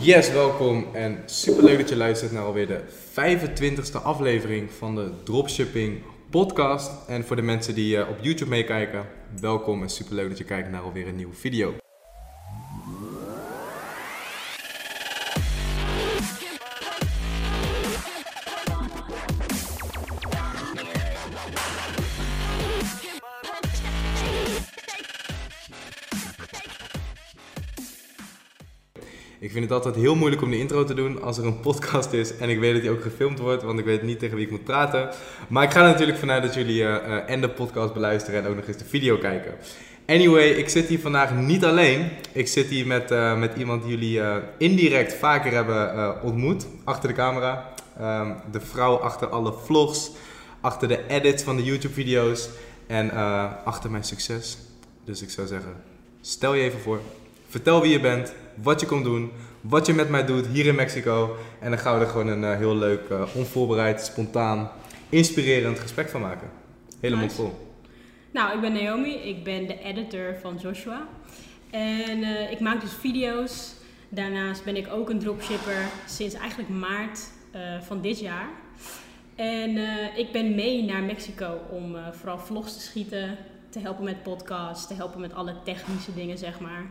Yes, welkom en super leuk dat je luistert naar alweer de 25e aflevering van de Dropshipping podcast. En voor de mensen die uh, op YouTube meekijken, welkom en super leuk dat je kijkt naar alweer een nieuwe video. Vind het heel moeilijk om de intro te doen als er een podcast is en ik weet dat die ook gefilmd wordt, want ik weet niet tegen wie ik moet praten. Maar ik ga er natuurlijk vanuit dat jullie uh, en de podcast beluisteren en ook nog eens de video kijken. Anyway, ik zit hier vandaag niet alleen. Ik zit hier met, uh, met iemand die jullie indirect vaker hebben ontmoet, achter de camera. Um, de vrouw achter alle vlogs, achter de edits van de YouTube-video's en achter mijn succes. Dus ik zou zeggen, stel je even voor, vertel wie je bent, wat je komt doen, wat je met mij doet hier in Mexico. En dan gaan we er gewoon een uh, heel leuk, uh, onvoorbereid, spontaan, inspirerend gesprek van maken. Helemaal nice. vol. Nou, ik ben Naomi, ik ben de editor van Joshua. En uh, ik maak dus video's. Daarnaast ben ik ook een dropshipper sinds eigenlijk maart van dit jaar. En ik ben mee naar Mexico om vooral vlogs te schieten, te helpen met podcasts, te helpen met alle technische dingen, zeg maar.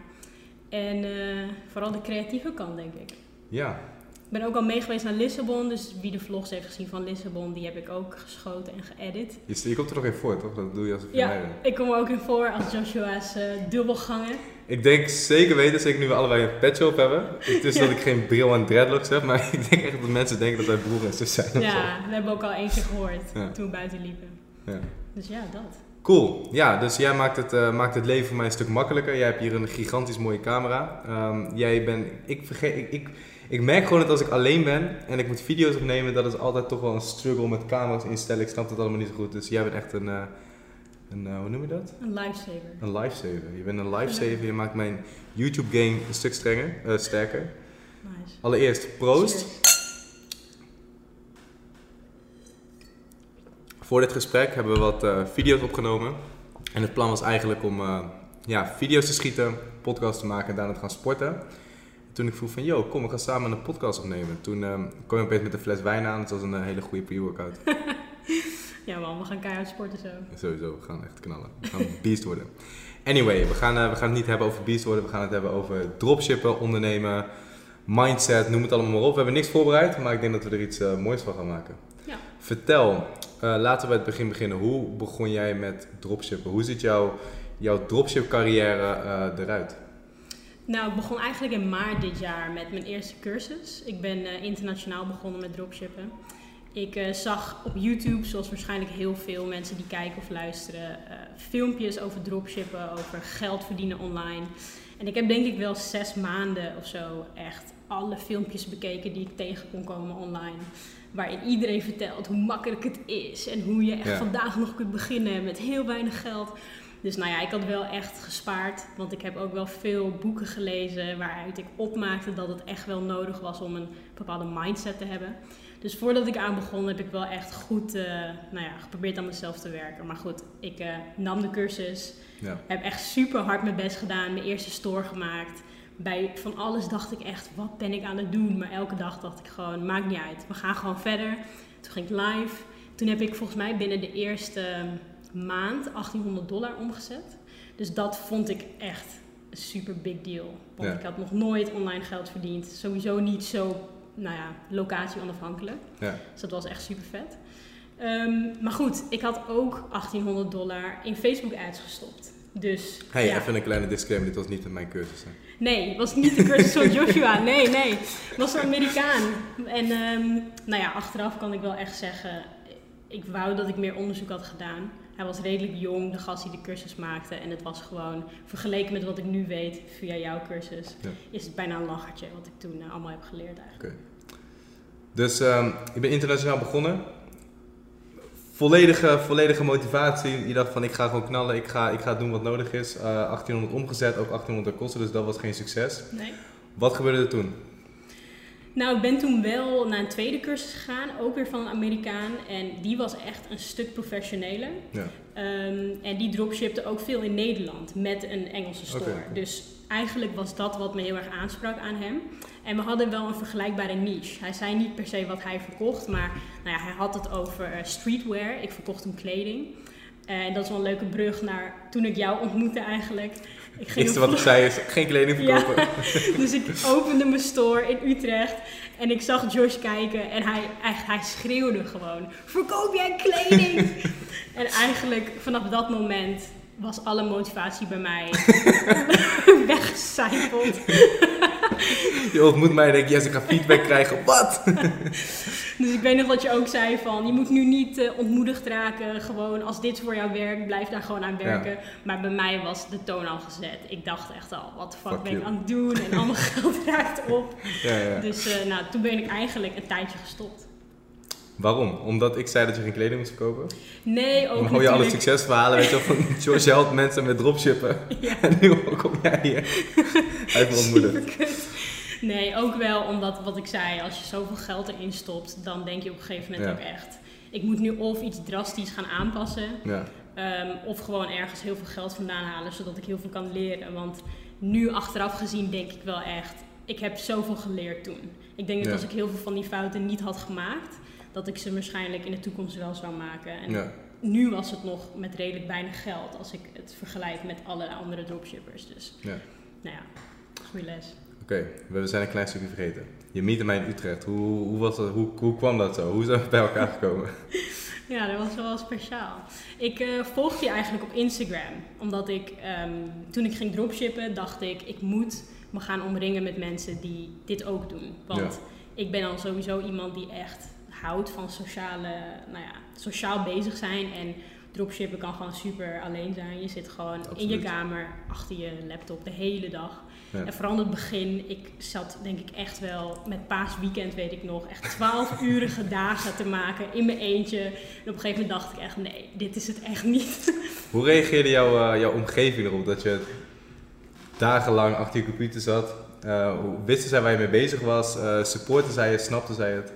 En uh, vooral de creatieve kant, denk ik. Ja. Ik ben ook al mee geweest naar Lissabon, dus wie de vlogs heeft gezien van Lissabon, die heb ik ook geschoten en geëdit. Je, je komt er nog in voor, toch? Dat doe je als ik Ja, ik kom er ook in voor als Joshua's uh, dubbelgangen. Ik denk zeker weten, zeker nu we allebei een petje op hebben. Het is ja. dat ik geen bril en dreadlocks heb, maar ik denk echt dat mensen denken dat wij broer en zus zijn. Ja, dat hebben we ook al keer gehoord ja. toen we buiten liepen. Ja. Dus ja, dat. Cool. Ja, dus jij maakt het, uh, maakt het leven voor mij een stuk makkelijker. Jij hebt hier een gigantisch mooie camera. Um, jij bent, ik, vergeet, ik, ik, ik, merk gewoon dat als ik alleen ben en ik moet video's opnemen, dat is altijd toch wel een struggle met camera's instellen. Ik snap het allemaal niet zo goed. Dus jij bent echt een, uh, een uh, hoe noem je dat? Een lifesaver. Een lifesaver. Je bent een lifesaver. Je maakt mijn YouTube game een stuk strenger, sterker. Nice. Allereerst, proost. Cheers. Voor dit gesprek hebben we wat uh, video's opgenomen. En het plan was eigenlijk om uh, ja, video's te schieten, podcast te maken en daarna te gaan sporten. Toen ik vroeg van, yo, kom, we gaan samen een podcast opnemen. Toen uh, kwam je opeens met een fles wijn aan. Het was een hele goede pre-workout. ja man, we gaan keihard sporten zo. Sowieso, we gaan echt knallen. We gaan beast worden. Anyway, we gaan, we gaan het niet hebben over beast worden. We gaan het hebben over dropshippen, ondernemen, mindset, noem het allemaal maar op. We hebben niks voorbereid, maar ik denk dat we er iets moois van gaan maken. Ja. Vertel, laten we het begin beginnen. Hoe begon jij met dropshippen? Hoe ziet jouw, jouw dropship carrière uh, eruit? Nou, ik begon eigenlijk in maart dit jaar met mijn eerste cursus. Ik ben uh, internationaal begonnen met dropshippen. Ik zag op YouTube, zoals waarschijnlijk heel veel mensen die kijken of luisteren, filmpjes over dropshippen, over geld verdienen online. En ik heb denk ik wel zes maanden of zo echt alle filmpjes bekeken die ik tegen kon komen online waarin iedereen vertelt hoe makkelijk het is en hoe je echt Ja. vandaag nog kunt beginnen met heel weinig geld. Dus nou ja, ik had wel echt gespaard, want ik heb ook wel veel boeken gelezen waaruit ik opmaakte dat het echt wel nodig was om een bepaalde mindset te hebben. Dus voordat ik aan begon heb ik wel echt goed eh, nou ja, geprobeerd aan mezelf te werken. Maar goed, ik eh, nam de cursus, Ja. heb echt super hard mijn best gedaan, mijn eerste store gemaakt. Bij van alles dacht ik echt, wat ben ik aan het doen? Maar elke dag dacht ik gewoon, maakt niet uit. We gaan gewoon verder. Toen ging ik live. Toen heb ik volgens mij binnen de eerste maand 1800 dollar omgezet. Dus dat vond ik echt een super big deal. Want Ja. ik had nog nooit online geld verdiend. Sowieso niet zo, nou ja, locatie onafhankelijk. Ja. Dus dat was echt super vet. Ehm, maar goed, ik had ook 1800 dollar in Facebook ads gestopt. Dus Hey, ja. even een kleine disclaimer. Dit was niet mijn cursus. Hè. Nee, het was niet de cursus van Joshua. Nee, nee. Het was een Amerikaan. En ehm, nou ja, achteraf kan ik wel echt zeggen, ik wou dat ik meer onderzoek had gedaan. Hij was redelijk jong, de gast die de cursus maakte. En het was gewoon, vergeleken met wat ik nu weet via jouw cursus, Ja. is het bijna een lachertje wat ik toen eh, allemaal heb geleerd eigenlijk. Dus ehm ik ben internationaal begonnen. Volledige, volledige motivatie. Je dacht van ik ga gewoon knallen, ik ga, ik ga doen wat nodig is. Eh 1800 omgezet, ook 1800 kosten, dus dat was geen succes. Nee. Wat gebeurde er toen? Nou, ik ben toen wel naar een tweede cursus gegaan, ook weer van een Amerikaan. En die was echt een stuk professioneler. Ja. Ehm, en die dropshipte ook veel in Nederland met een Engelse store. Dus eigenlijk was dat wat me heel erg aansprak aan hem. En we hadden wel een vergelijkbare niche. Hij zei niet per se wat hij verkocht, maar nou ja, hij had het over eh, streetwear. Ik verkocht hem kleding. En dat is wel een leuke brug naar toen ik jou ontmoette eigenlijk. Ik ging Eerste wat ik zei is geen kleding verkopen. Ja, dus ik opende mijn store in Utrecht en ik zag Josh kijken en hij, hij schreeuwde gewoon: Verkoop jij kleding? en eigenlijk vanaf dat moment was alle motivatie bij mij weggecijpeld. je ontmoet mij en denk, yes, ik ga feedback krijgen. Wat? dus ik weet nog wat je ook zei van, je moet nu niet uh, ontmoedigd raken. Gewoon, als dit voor jou werkt, blijf daar gewoon aan werken. Maar bij mij was de toon al gezet. Ik dacht echt al, wat de fuck, ben ik aan het doen? En allemaal geld raakt op. Ja, ja. Dus uh, nou, toen ben ik eigenlijk een tijdje gestopt. Waarom? Omdat ik zei dat je geen kleding moest kopen? Nee, ook Dan hoor je alle succesverhalen, weet je van George helpt mensen met dropshippen. Ja. En nu kom jij hier. Hij ontmoedigd. Nee, ook wel omdat wat ik zei, als je zoveel geld erin stopt, dan denk je op een gegeven moment ook echt, ik moet nu of iets drastisch gaan aanpassen, ja. Ehm, of gewoon ergens heel veel geld vandaan halen, zodat ik heel veel kan leren. Want nu achteraf gezien denk ik wel echt, ik heb zoveel geleerd toen. Ik denk dat als ik heel veel van die fouten niet had gemaakt, dat ik ze waarschijnlijk in de toekomst wel zou maken. En ja. nu was het nog met redelijk weinig geld als ik het vergelijk met alle andere dropshippers. Dus ja. nou ja, goede les. Oké, we zijn een klein stukje vergeten. Je meette mij in Utrecht. Hoe, hoe, was dat, hoe, hoe kwam dat zo? Hoe zijn we bij elkaar gekomen? ja, dat was wel speciaal. Ik uh, volgde je eigenlijk op Instagram. Omdat ik, ehm, toen ik ging dropshippen, dacht ik, ik moet me gaan omringen met mensen die dit ook doen. Want ik ben al sowieso iemand die echt houdt van sociale, nou ja, sociaal bezig zijn. En dropshippen kan gewoon super alleen zijn. Je zit gewoon in je kamer achter je laptop de hele dag. En vooral in het begin, ik zat denk ik echt wel met paasweekend, weet ik nog, echt 12 urige dagen te maken in mijn eentje. En op een gegeven moment dacht ik echt, nee, dit is het echt niet. Hoe reageerde jouw, uh, jouw omgeving erop dat je dagenlang achter je computer zat? Uh, wisten zij waar je mee bezig was? Uh, supporten zij het? Snapten zij het?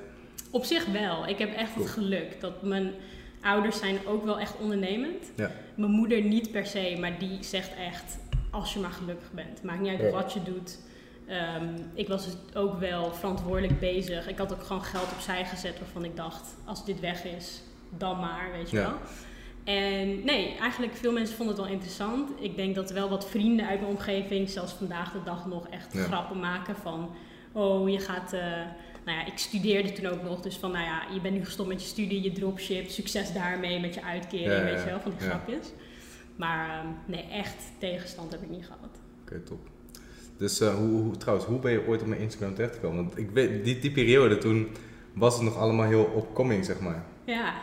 Op zich wel. Ik heb echt het geluk dat mijn ouders zijn ook wel echt ondernemend. Ja. Mijn moeder niet per se, maar die zegt echt als je maar gelukkig bent. Maakt niet uit wat je doet. Ehm, ik was dus ook wel verantwoordelijk bezig. Ik had ook gewoon geld opzij gezet waarvan ik dacht, als dit weg is, dan maar, weet je wel. En nee, eigenlijk veel mensen vonden het wel interessant. Ik denk dat wel wat vrienden uit mijn omgeving, zelfs vandaag de dag nog, echt grappen maken van... Oh, je gaat... Uh, nou ja, ik studeerde toen ook nog. Dus van, nou ja, je bent nu gestopt met je studie, je dropship. Succes daarmee met je uitkering, weet je wel, van die grapjes. Maar ehm, nee, echt tegenstand heb ik niet gehad. Oké, top. Dus uh, hoe, hoe, trouwens, hoe ben je ooit op mijn Instagram terechtgekomen? Want ik weet, die, die periode toen was het nog allemaal heel opkoming, zeg maar. Ja,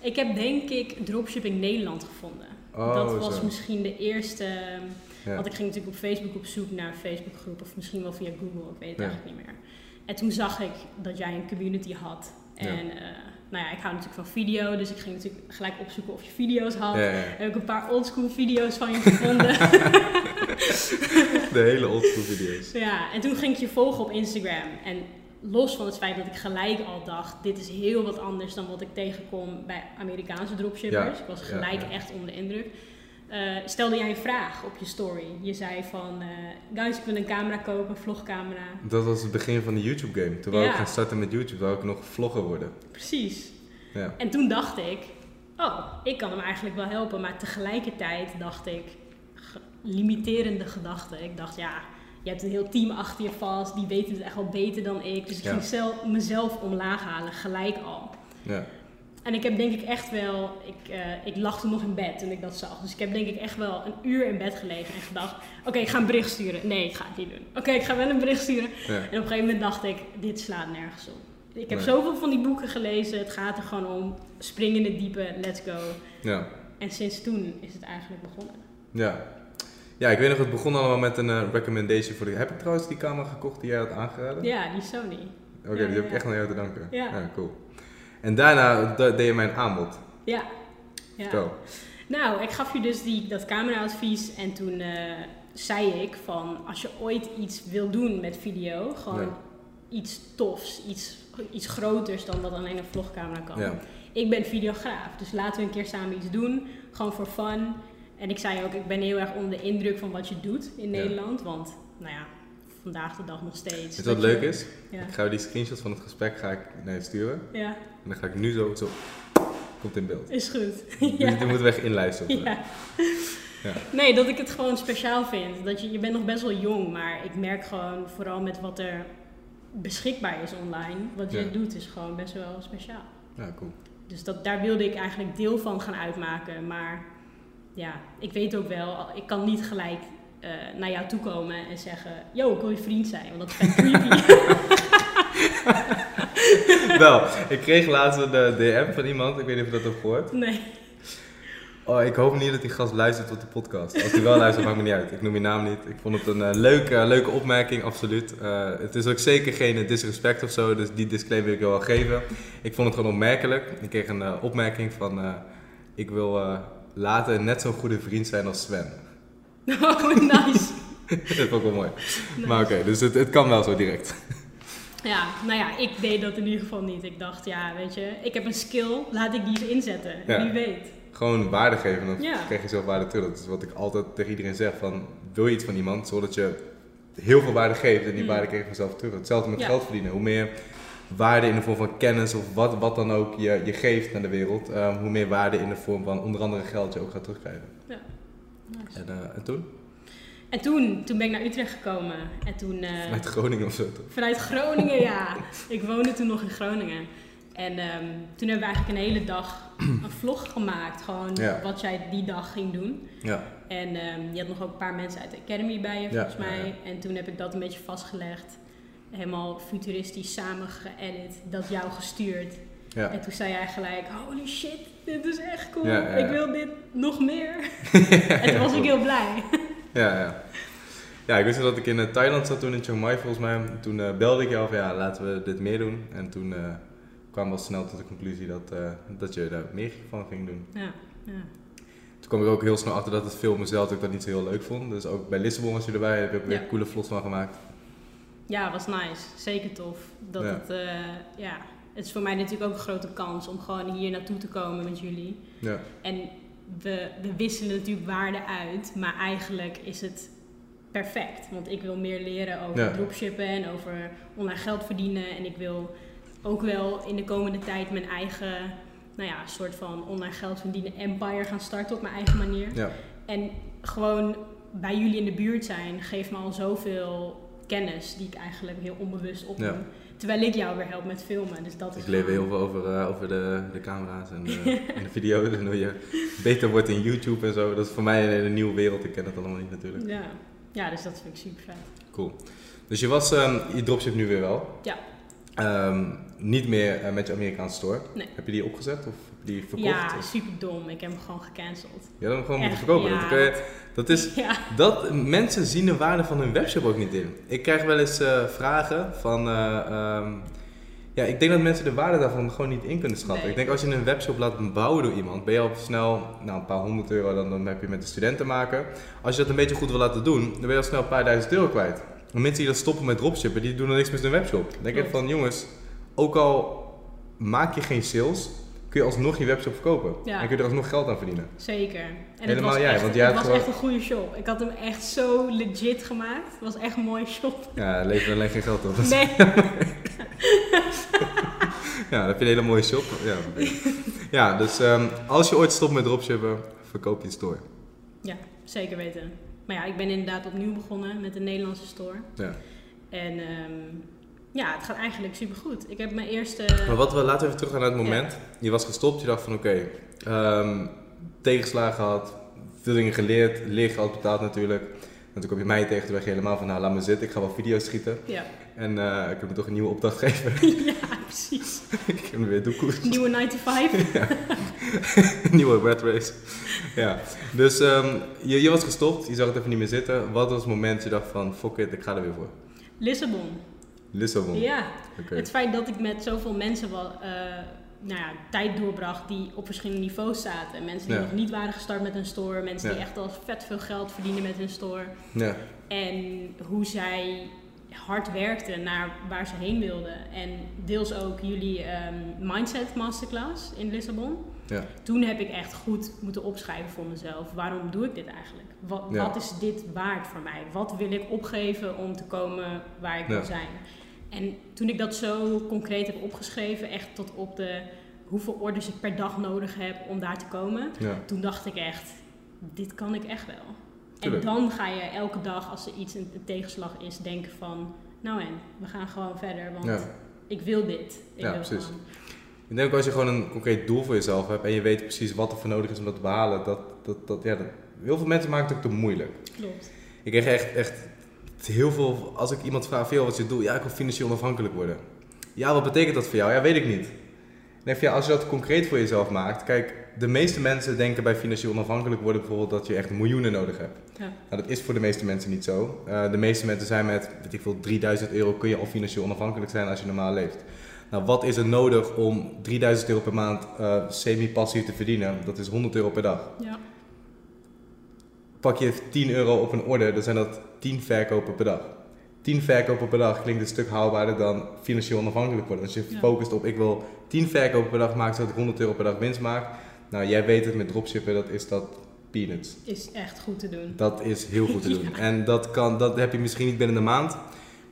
ik heb denk ik Dropshipping Nederland gevonden. Oh, dat was misschien de eerste... Ehm, want ik ging natuurlijk op Facebook op zoek naar een Facebookgroep of misschien wel via Google, ik weet het eigenlijk niet meer. En toen zag ik dat jij een community had. En uh, nou ja, ik hou natuurlijk van video, dus ik ging natuurlijk gelijk opzoeken of je video's had. Ja, Heb ik een paar oldschool video's van je gevonden. De hele oldschool video's. Ja, en toen ging ik je volgen op Instagram. En los van het feit dat ik gelijk al dacht, dit is heel wat anders dan wat ik tegenkom bij Amerikaanse dropshippers. Ik was gelijk echt onder de indruk. Uh, stelde jij een vraag op je story. Je zei van, uh, guys, ik wil een camera kopen, een vlogcamera. Dat was het begin van de YouTube game. Toen wou ik gaan starten met YouTube, wou ik nog vlogger worden. Precies. Ja. En toen dacht ik, oh, ik kan hem eigenlijk wel helpen. Maar tegelijkertijd dacht ik, limiterende gedachten. Ik dacht, ja, je hebt een heel team achter je vast, die weten het echt wel beter dan ik. Dus ik ging zelf, mezelf omlaag halen, gelijk al. Ja. En ik heb denk ik echt wel, ik, uh, ik lag toen nog in bed toen ik dat zag. Dus ik heb denk ik echt wel een uur in bed gelegen en gedacht, oké, ik ga een bericht sturen. Nee, ik ga het niet doen. Oké, ik ga wel een bericht sturen. En op een gegeven moment dacht ik, dit slaat nergens op. Ik heb zoveel van die boeken gelezen, het gaat er gewoon om, spring in het diepe, let's go. Ja. En sinds toen is het eigenlijk begonnen. Ja. Ja, ik weet nog, het begon allemaal met een uh, recommendation voor de... Heb ik trouwens die camera gekocht die jij had aangeraden? Ja, die Sony. Oké, die heb ik echt aan jou te danken. Ja. cool. En daarna deed je mij een aanbod. Ja. ja. Nou, ik gaf je dus die, dat cameraadvies en toen uh, zei ik van als je ooit iets wil doen met video, gewoon iets tofs, iets, iets groters dan dat alleen een vlogcamera kan. Ja. Ik ben videograaf, dus laten we een keer samen iets doen, gewoon voor fun. En ik zei ook, ik ben heel erg onder de indruk van wat je doet in Nederland, want nou ja, vandaag de dag nog steeds. Weet wat leuk je- is? Ja. Ik ga die screenshots van het gesprek ga ik naar je sturen. ja, En dan ga ik nu zo, zo komt in beeld. is goed. Dus ja. die moeten we echt inlijsten. Ja. Ja. Nee, dat ik het gewoon speciaal vind. Dat je, je bent nog best wel jong, maar ik merk gewoon vooral met wat er beschikbaar is online. Wat je doet is gewoon best wel speciaal. Ja, cool. Dus dat, daar wilde ik eigenlijk deel van gaan uitmaken. Maar ja, ik weet ook wel, ik kan niet gelijk eh, naar jou toe komen en zeggen... Yo, ik wil je vriend zijn, want dat is vet creepy. Wel, ik kreeg laatst een eh, DM van iemand, ik weet niet of je dat hebt gehoord. nee. Oh, ik hoop niet dat die gast luistert tot de podcast. Als hij wel luistert, maakt me niet uit. Ik noem je naam niet. Ik vond het een eh, leuke, leuke opmerking, absoluut. Het is ook zeker geen disrespect of zo, dus die disclaimer wil ik wel geven. Ik vond het gewoon opmerkelijk. Ik kreeg een opmerking van, ik wil later net zo'n goede vriend zijn als Sven. Oh, nice. dat vond ik wel mooi. Nice. Maar oké, dus het, het kan wel zo direct. Ja, nou ja, ik deed dat in ieder geval niet. Ik dacht, ja, weet je, ik heb een skill, laat ik die eens inzetten. Ja. Wie weet. Gewoon waarde geven, dan Ja. krijg je zelf waarde terug. Dat is wat ik altijd tegen iedereen zeg, van wil je iets van iemand, zodat je heel veel waarde geeft en die Mm. waarde krijg je vanzelf terug. Hetzelfde met Ja. geld verdienen. Hoe meer waarde in de vorm van kennis of wat, wat dan ook je, je geeft naar de wereld, eh, hoe meer waarde in de vorm van onder andere geld je ook gaat terugkrijgen. Ja. Nice. En, eh, en toen? En toen, toen ben ik naar Utrecht gekomen. En toen... eh, Vanuit Groningen of zo toch? Vanuit Groningen, ja. Ik woonde toen nog in Groningen. En ehm, toen hebben we eigenlijk een hele dag een vlog gemaakt. Gewoon Ja. wat jij die dag ging doen. Ja. En ehm, je had nog ook een paar mensen uit de Academy bij je, volgens ja, mij. ja. En toen heb ik dat een beetje vastgelegd. Helemaal futuristisch samen geëdit. Dat jou gestuurd. Ja. En toen zei jij gelijk, holy shit, dit is echt cool. Ja, ja, ja. Ik wil dit nog meer. en toen was ik heel blij. Ja, ja. Ja, ik wist dat ik in eh, Thailand zat toen in Chiang Mai volgens mij. Toen eh, belde ik jou van ja, laten we dit meer doen. En toen eh, kwam wel snel tot de conclusie dat, dat je daar meer van ging doen. Ja, ja. Toen kwam ik ook heel snel achter dat het filmen zelf dat ik dat niet zo heel leuk vond. Dus ook bij Lissabon was je erbij, heb je ook weer coole vlogs van gemaakt. Ja, was nice. Zeker tof. Dat het, ja, het is voor mij natuurlijk ook een grote kans om gewoon hier naartoe te komen met jullie. Ja, En we, we wisselen natuurlijk waarden uit, maar eigenlijk is het perfect. Want ik wil meer leren over Ja. dropshippen en over online geld verdienen. En ik wil ook wel in de komende tijd mijn eigen, nou ja, soort van online geld verdienen empire gaan starten op mijn eigen manier. ja. En gewoon bij jullie in de buurt zijn geeft me al zoveel kennis die ik eigenlijk heel onbewust opdoe. Ja. Terwijl ik jou weer help met filmen. Dus dat is Ik leer weer heel gewoon- veel over, eh, over de, de camera's en de, en de video's en hoe je beter wordt in YouTube en zo. Dat is voor mij een, een nieuwe wereld, ik ken het allemaal niet natuurlijk. Ja. ja, dus dat vind ik super vet. Cool. Dus je was, ehm, je dropship nu weer wel. Ja. Ehm, niet meer eh, met je Amerikaanse store. Nee. Heb je die opgezet of die verkocht? Ja, Of- super dom. Ik heb hem gewoon gecanceld. Je had hem gewoon moeten verkopen. ja, Dat, je- dat is, Ja, dat, mensen zien de waarde van hun webshop ook niet in. Ik krijg wel eens eh, vragen van... eh, ehm, ja, ik denk dat mensen de waarde daarvan gewoon niet in kunnen schatten. Nee. Ik denk als je een webshop laat bouwen door iemand, ben je al snel nou, een paar honderd euro, dan, dan heb je met de student te maken. Als je dat een beetje goed wil laten doen, dan ben je al snel een paar duizend euro kwijt. En mensen die dat stoppen met dropshippen, die doen er niks met hun webshop. Dan denk ik van, jongens, ook al maak je geen sales, kun je alsnog je webshop verkopen. Ja. En kun je er alsnog geld aan verdienen. zeker. En Helemaal het was, jij, echt, want jij het was gewoon- echt een goede shop. Ik had hem echt zo legit gemaakt. Het was echt een mooie shop. Ja, levert alleen geen geld op. Nee, Ja, dan heb je een hele mooie shop. Ja, ja dus ehm, als je ooit stopt met dropshippen, verkoop je een store. zeker weten. Maar ja, ik ben inderdaad opnieuw begonnen met de Nederlandse store. Ja. En ehm, ja, het gaat eigenlijk super goed. Ik heb mijn eerste. Maar wat we, laten we even terug gaan naar het moment. Je was gestopt, je dacht van oké, ehm, tegenslagen gehad, veel dingen geleerd, leergeld betaald natuurlijk. En toen kom je mij tegen, toen je helemaal van nou laat me zitten, ik ga wel video's schieten. Ja. En eh, ik heb me toch een nieuwe opdracht geven. ja, precies. ik heb hem weer doekoe. Nieuwe 9 to 5. nieuwe red race. Ja, dus ehm, je, je was gestopt, je zag het even niet meer zitten. Wat was het moment dat je dacht van fuck it, ik ga er weer voor? Lissabon. Lissabon. Ja. Het feit dat ik met zoveel mensen wel, eh, nou ja, tijd doorbracht die op verschillende niveaus zaten. Mensen die Ja. nog niet waren gestart met een store. Mensen die echt al vet veel geld verdienen met hun store. Ja, En hoe zij hard werkte naar waar ze heen wilden. En deels ook jullie ehm, Mindset Masterclass in Lissabon. Ja. Toen heb ik echt goed moeten opschrijven voor mezelf. Waarom doe ik dit eigenlijk? Wat, Ja. wat is dit waard voor mij? Wat wil ik opgeven om te komen waar ik Ja. wil zijn? En toen ik dat zo concreet heb opgeschreven, echt tot op de hoeveel orders ik per dag nodig heb om daar te komen, Ja. toen dacht ik echt, dit kan ik echt wel. Tuurlijk. En dan ga je elke dag, als er iets een, een tegenslag is, denken van, nou en, we gaan gewoon verder, want Ja. ik wil dit. Ik Ja, wil precies. gewoon. Ik denk ook als je gewoon een concreet doel voor jezelf hebt en je weet precies wat er voor nodig is om dat te behalen, dat, dat, dat, ja, dat, heel veel mensen maken het ook te moeilijk. Klopt. Ik kreeg echt, echt heel veel, als ik iemand vraag, veel wat je doel? Ja, ik wil financieel onafhankelijk worden. Ja, wat betekent dat voor jou? Ja, weet ik niet. Ja, als je dat concreet voor jezelf maakt, kijk, de meeste mensen denken bij financieel onafhankelijk worden bijvoorbeeld dat je echt miljoenen nodig hebt. Ja. Nou, dat is voor de meeste mensen niet zo. Eh, de meeste mensen zijn met, weet ik veel, 3000 euro kun je al financieel onafhankelijk zijn als je normaal leeft. Nou, wat is er nodig om 3000 euro per maand eh, semi-passief te verdienen? Dat is 100 euro per dag. Ja, Pak je 10 euro op een order, dan zijn dat 10 verkopen per dag. 10 verkopen per dag klinkt een stuk haalbaarder dan financieel onafhankelijk worden. Als je Ja. focust op ik wil 10 verkopen per dag maken zodat ik 100 euro per dag winst maak. Nou, jij weet het met dropshippen, dat is dat peanuts. is echt goed te doen. Dat is heel goed te doen. Ja. En dat, kan, dat heb je misschien niet binnen een maand.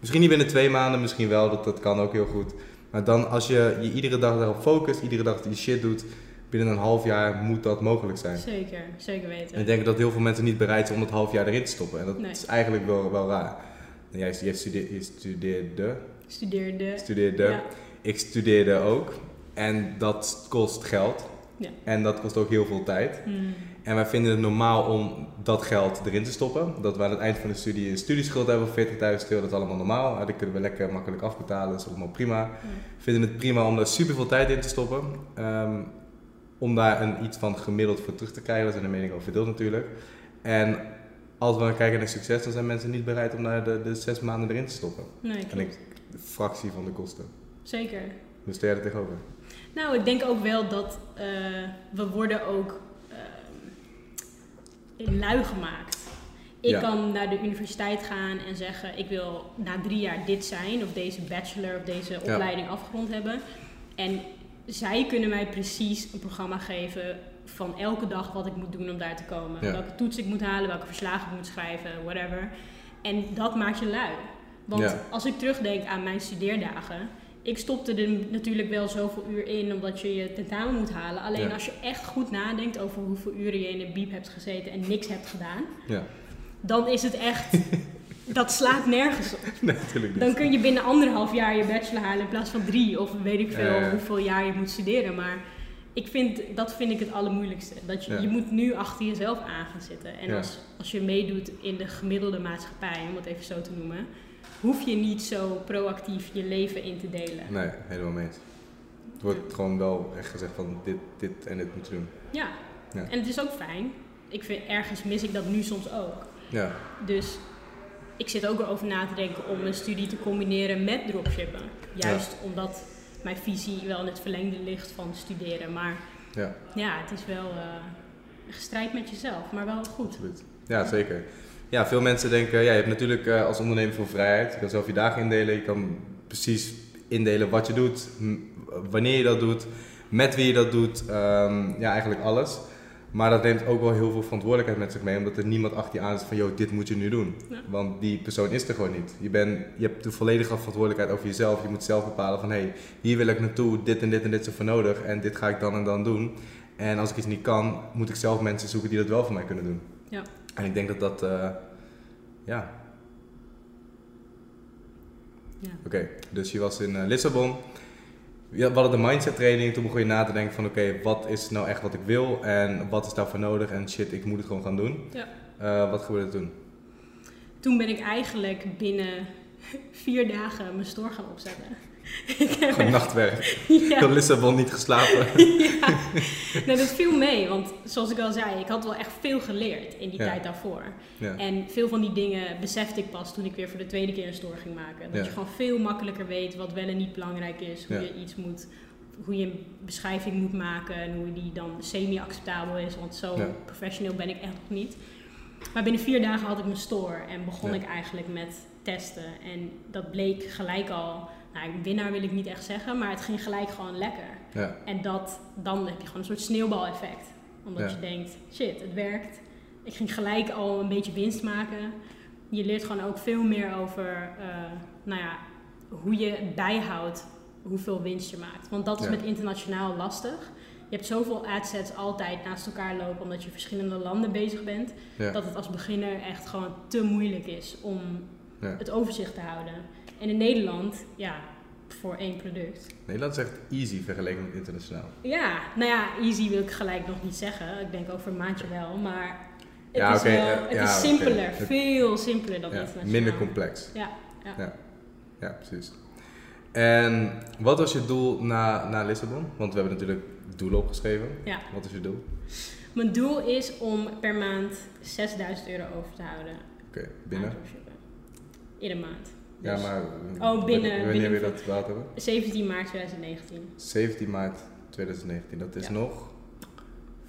Misschien niet binnen twee maanden, misschien wel. Dat, dat kan ook heel goed. Maar dan als je je iedere dag daarop focust, iedere dag die shit doet, binnen een half jaar moet dat mogelijk zijn. Zeker, zeker En weten. ik denk dat heel veel mensen niet bereid zijn om dat half jaar erin te stoppen. En dat Nee. is eigenlijk wel, wel raar. En jij, jij studeerde, je studeerde, Studeerde. studeerde. Ja. Ik studeerde ook. En dat kost geld. Ja. En dat kost ook heel veel tijd. Hmm. En wij vinden het normaal om dat geld erin te stoppen. Dat we aan het eind van de studie een studieschuld hebben van 40.000 euro, dat is allemaal normaal. Dat kunnen we lekker makkelijk afbetalen, dat is allemaal prima. We vinden het prima om daar super veel tijd in te stoppen. Ehm, om daar een, iets van gemiddeld voor terug te krijgen. Daar zijn de meningen over verdeeld natuurlijk. En als we dan kijken naar succes, dan zijn mensen niet bereid om daar de, de zes maanden erin te stoppen. Nee, En ik, de fractie van de kosten. Zeker. Hoe sta jij er tegenover? Nou, ik denk ook wel dat eh, we worden ook eh, lui gemaakt. Ik Ja. kan naar de universiteit gaan en zeggen, ik wil na drie jaar dit zijn, of deze bachelor of deze Ja. opleiding afgerond hebben. En zij kunnen mij precies een programma geven van elke dag wat ik moet doen om daar te komen. Ja. Welke toets ik moet halen, welke verslagen ik moet schrijven, whatever. En dat maakt je lui. Want Ja. als ik terugdenk aan mijn studeerdagen, ik stopte er natuurlijk wel zoveel uur in omdat je je tentamen moet halen. Alleen Ja. als je echt goed nadenkt over hoeveel uren je in een biep hebt gezeten en niks hebt gedaan, Ja, dan is het echt, dat slaat nergens op. nee, natuurlijk niet. Dan kun je binnen anderhalf jaar je bachelor halen in plaats van drie of weet ik veel hoeveel jaar je moet studeren. Maar ik vind, dat vind ik het allermoeilijkste. Dat je, Ja. je moet nu achter jezelf aan gaan zitten. En Ja. als, als je meedoet in de gemiddelde maatschappij, om het even zo te noemen, hoef je niet zo proactief je leven in te delen. Nee, helemaal mee. Het wordt gewoon wel echt gezegd van dit, dit en dit moet je doen. Ja. Ja. en het is ook fijn. Ik vind ergens mis ik dat nu soms ook. Ja, Dus ik zit ook erover na te denken om een studie te combineren met dropshippen. Juist omdat mijn visie wel in het verlengde ligt van studeren. Maar ja, ja, het is wel eh, een strijd met jezelf, maar wel goed. absoluut. Ja, zeker. Ja, veel mensen denken, ja, je hebt natuurlijk eh, als ondernemer veel vrijheid. Je kan zelf je dagen indelen. Je kan precies indelen wat je doet, wanneer je dat doet, met wie je dat doet. Ehm, ja, eigenlijk alles. Maar dat neemt ook wel heel veel verantwoordelijkheid met zich mee, omdat er niemand achter je aan is van, joh, dit moet je nu doen. Ja. Want die persoon is er gewoon niet. Je, bent, je hebt de volledige verantwoordelijkheid over jezelf. Je moet zelf bepalen van, hé, hey, hier wil ik naartoe, dit en dit en dit is er voor nodig en dit ga ik dan en dan doen. En als ik iets niet kan, moet ik zelf mensen zoeken die dat wel voor mij kunnen doen. Ja. En ik denk dat dat, eh, ja, Ja. Oké, dus je was in eh, Lissabon. We hadden de mindset training. Toen begon je na te denken van oké, wat is nou echt wat ik wil en wat is daarvoor nodig en shit, ik moet het gewoon gaan doen. Ja. Eh, wat gebeurde er toen? Toen ben ik eigenlijk binnen vier dagen mijn store gaan opzetten. Ik heb Gewoon nachtwerk. ja. Heel Lissabon niet geslapen. ja, nou, dat viel mee, want zoals ik al zei, ik had wel echt veel geleerd in die Ja. tijd daarvoor. ja. En veel van die dingen besefte ik pas toen ik weer voor de tweede keer een store ging maken. Dat je gewoon veel makkelijker weet wat wel en niet belangrijk is, hoe je iets moet, hoe je een beschrijving moet maken en hoe die dan semi-acceptabel is, want zo Ja. professioneel ben ik echt nog niet. Maar binnen vier dagen had ik mijn store en begon Ja. ik eigenlijk met testen. En dat bleek gelijk al, nou, winnaar wil ik niet echt zeggen, maar het ging gelijk gewoon lekker. Ja. En dat, dan heb je gewoon een soort sneeuwbaleffect. Omdat Ja. je denkt, shit, het werkt. Ik ging gelijk al een beetje winst maken. Je leert gewoon ook veel meer over, eh, nou ja, hoe je bijhoudt hoeveel winst je maakt. Want dat is Ja. met internationaal lastig. Je hebt zoveel adsets altijd naast elkaar lopen omdat je verschillende landen bezig bent. Dat het als beginner echt gewoon te moeilijk is om het overzicht te houden. En in Nederland, ja, voor één product. Nederland is echt easy vergeleken met internationaal. Ja, nou ja, easy wil ik gelijk nog niet zeggen. Ik denk over een maandje wel, maar het Ja, is, wel, het ja, is simpeler. Veel simpeler dan Ja, internationaal. minder complex. Ja, ja. Ja. Ja, precies. En wat was je doel na, na Lissabon? Want we hebben natuurlijk doelen opgeschreven. Ja. Wat is je doel? Mijn doel is om per maand 6000 euro over te houden. Oké, binnen? aan dropshippen. Ja, Dus maar Oh, binnen- wanneer binnen- je dat behaald hebben? 17 maart 2019. 17 maart 2019, dat is Ja. nog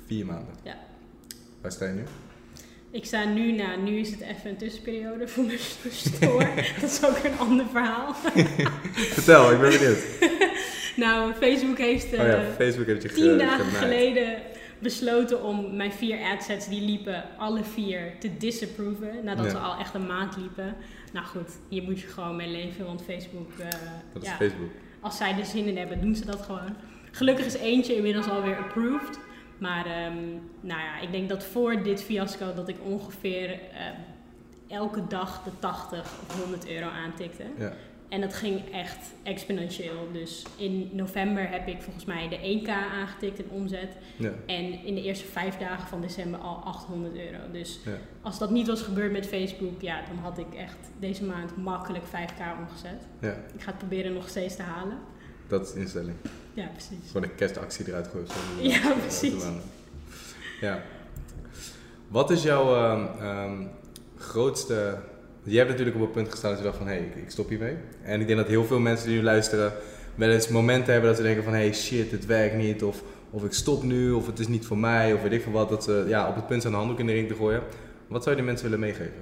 vier maanden. Ja. Waar sta je nu? Ik sta nu, nou, nu is het even een tussenperiode voor mijn store. dat is ook een ander verhaal. Vertel, ik ben benieuwd. nou, Facebook heeft oh eh, ja, Facebook heeft je tien dagen geleden besloten om mijn vier adsets die liepen, alle vier te disapproven. Nadat Ja. ze al echt een maand liepen. Nou goed, hier moet je gewoon mee leven, want Facebook, eh, Dat is ja, Facebook. als zij er zin in hebben, doen ze dat gewoon. Gelukkig is eentje inmiddels alweer approved. Maar ehm, nou ja, ik denk dat voor dit fiasco dat ik ongeveer eh, elke dag de 80 of 100 euro aantikte. Ja. En dat ging echt exponentieel. Dus in november heb ik volgens mij de 1k aangetikt in omzet. Ja. En in de eerste vijf dagen van december al 800 euro. Dus Ja. als dat niet was gebeurd met Facebook, ja, dan had ik echt deze maand makkelijk 5k omgezet. ja, Ik ga het proberen nog steeds te halen. dat is de instelling. Ja, precies. Gewoon een kerstactie eruit gooien. Ja, precies. Ja. Wat is jouw ehm, ehm, grootste... Je hebt natuurlijk op het punt gestaan dat je dacht van, hé, hey, ik, ik stop hiermee. En ik denk dat heel veel mensen die nu luisteren wel eens momenten hebben dat ze denken van, hé, hey, shit, het werkt niet. Of, of ik stop nu, of het is niet voor mij, of weet ik veel wat. Dat ze ja, op het punt zijn de handdoek in de ring te gooien. Wat zou je die mensen willen meegeven?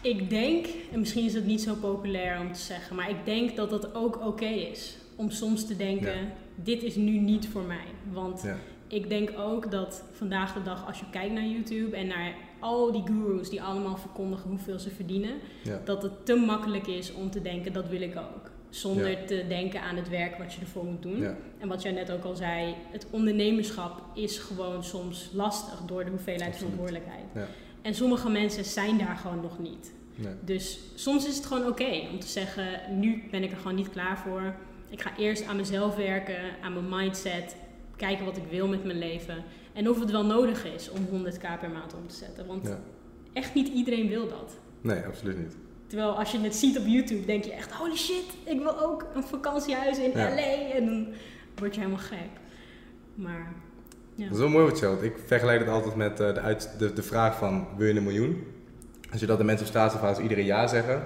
Ik denk, en misschien is het niet zo populair om te zeggen, maar ik denk dat dat ook oké is. Om soms te denken, Ja. dit is nu niet voor mij. Want Ja, ik denk ook dat vandaag de dag, als je kijkt naar YouTube en naar al die gurus die allemaal verkondigen hoeveel ze verdienen, ja, dat het te makkelijk is om te denken, dat wil ik ook. Zonder Ja. te denken aan het werk wat je ervoor moet doen. ja, En wat jij net ook al zei, het ondernemerschap is gewoon soms lastig door de hoeveelheid verantwoordelijkheid. En sommige mensen zijn daar gewoon nog niet. nee. Dus soms is het gewoon oké om te zeggen, nu ben ik er gewoon niet klaar voor. Ik ga eerst aan mezelf werken, aan mijn mindset, kijken wat ik wil met mijn leven. En of het wel nodig is om 100k per maand om te zetten. Want Ja. echt niet iedereen wil dat. nee, absoluut niet. Terwijl als je het ziet op YouTube, denk je echt, holy shit, ik wil ook een vakantiehuis in Ja. LA. En dan word je helemaal gek. Maar ja. Dat is wel mooi wat je zegt. Ik vergelijk het altijd met eh, de, uit, de, de vraag van wil je een miljoen? Als je dat de mensen op straatfase iedere jaar zeggen.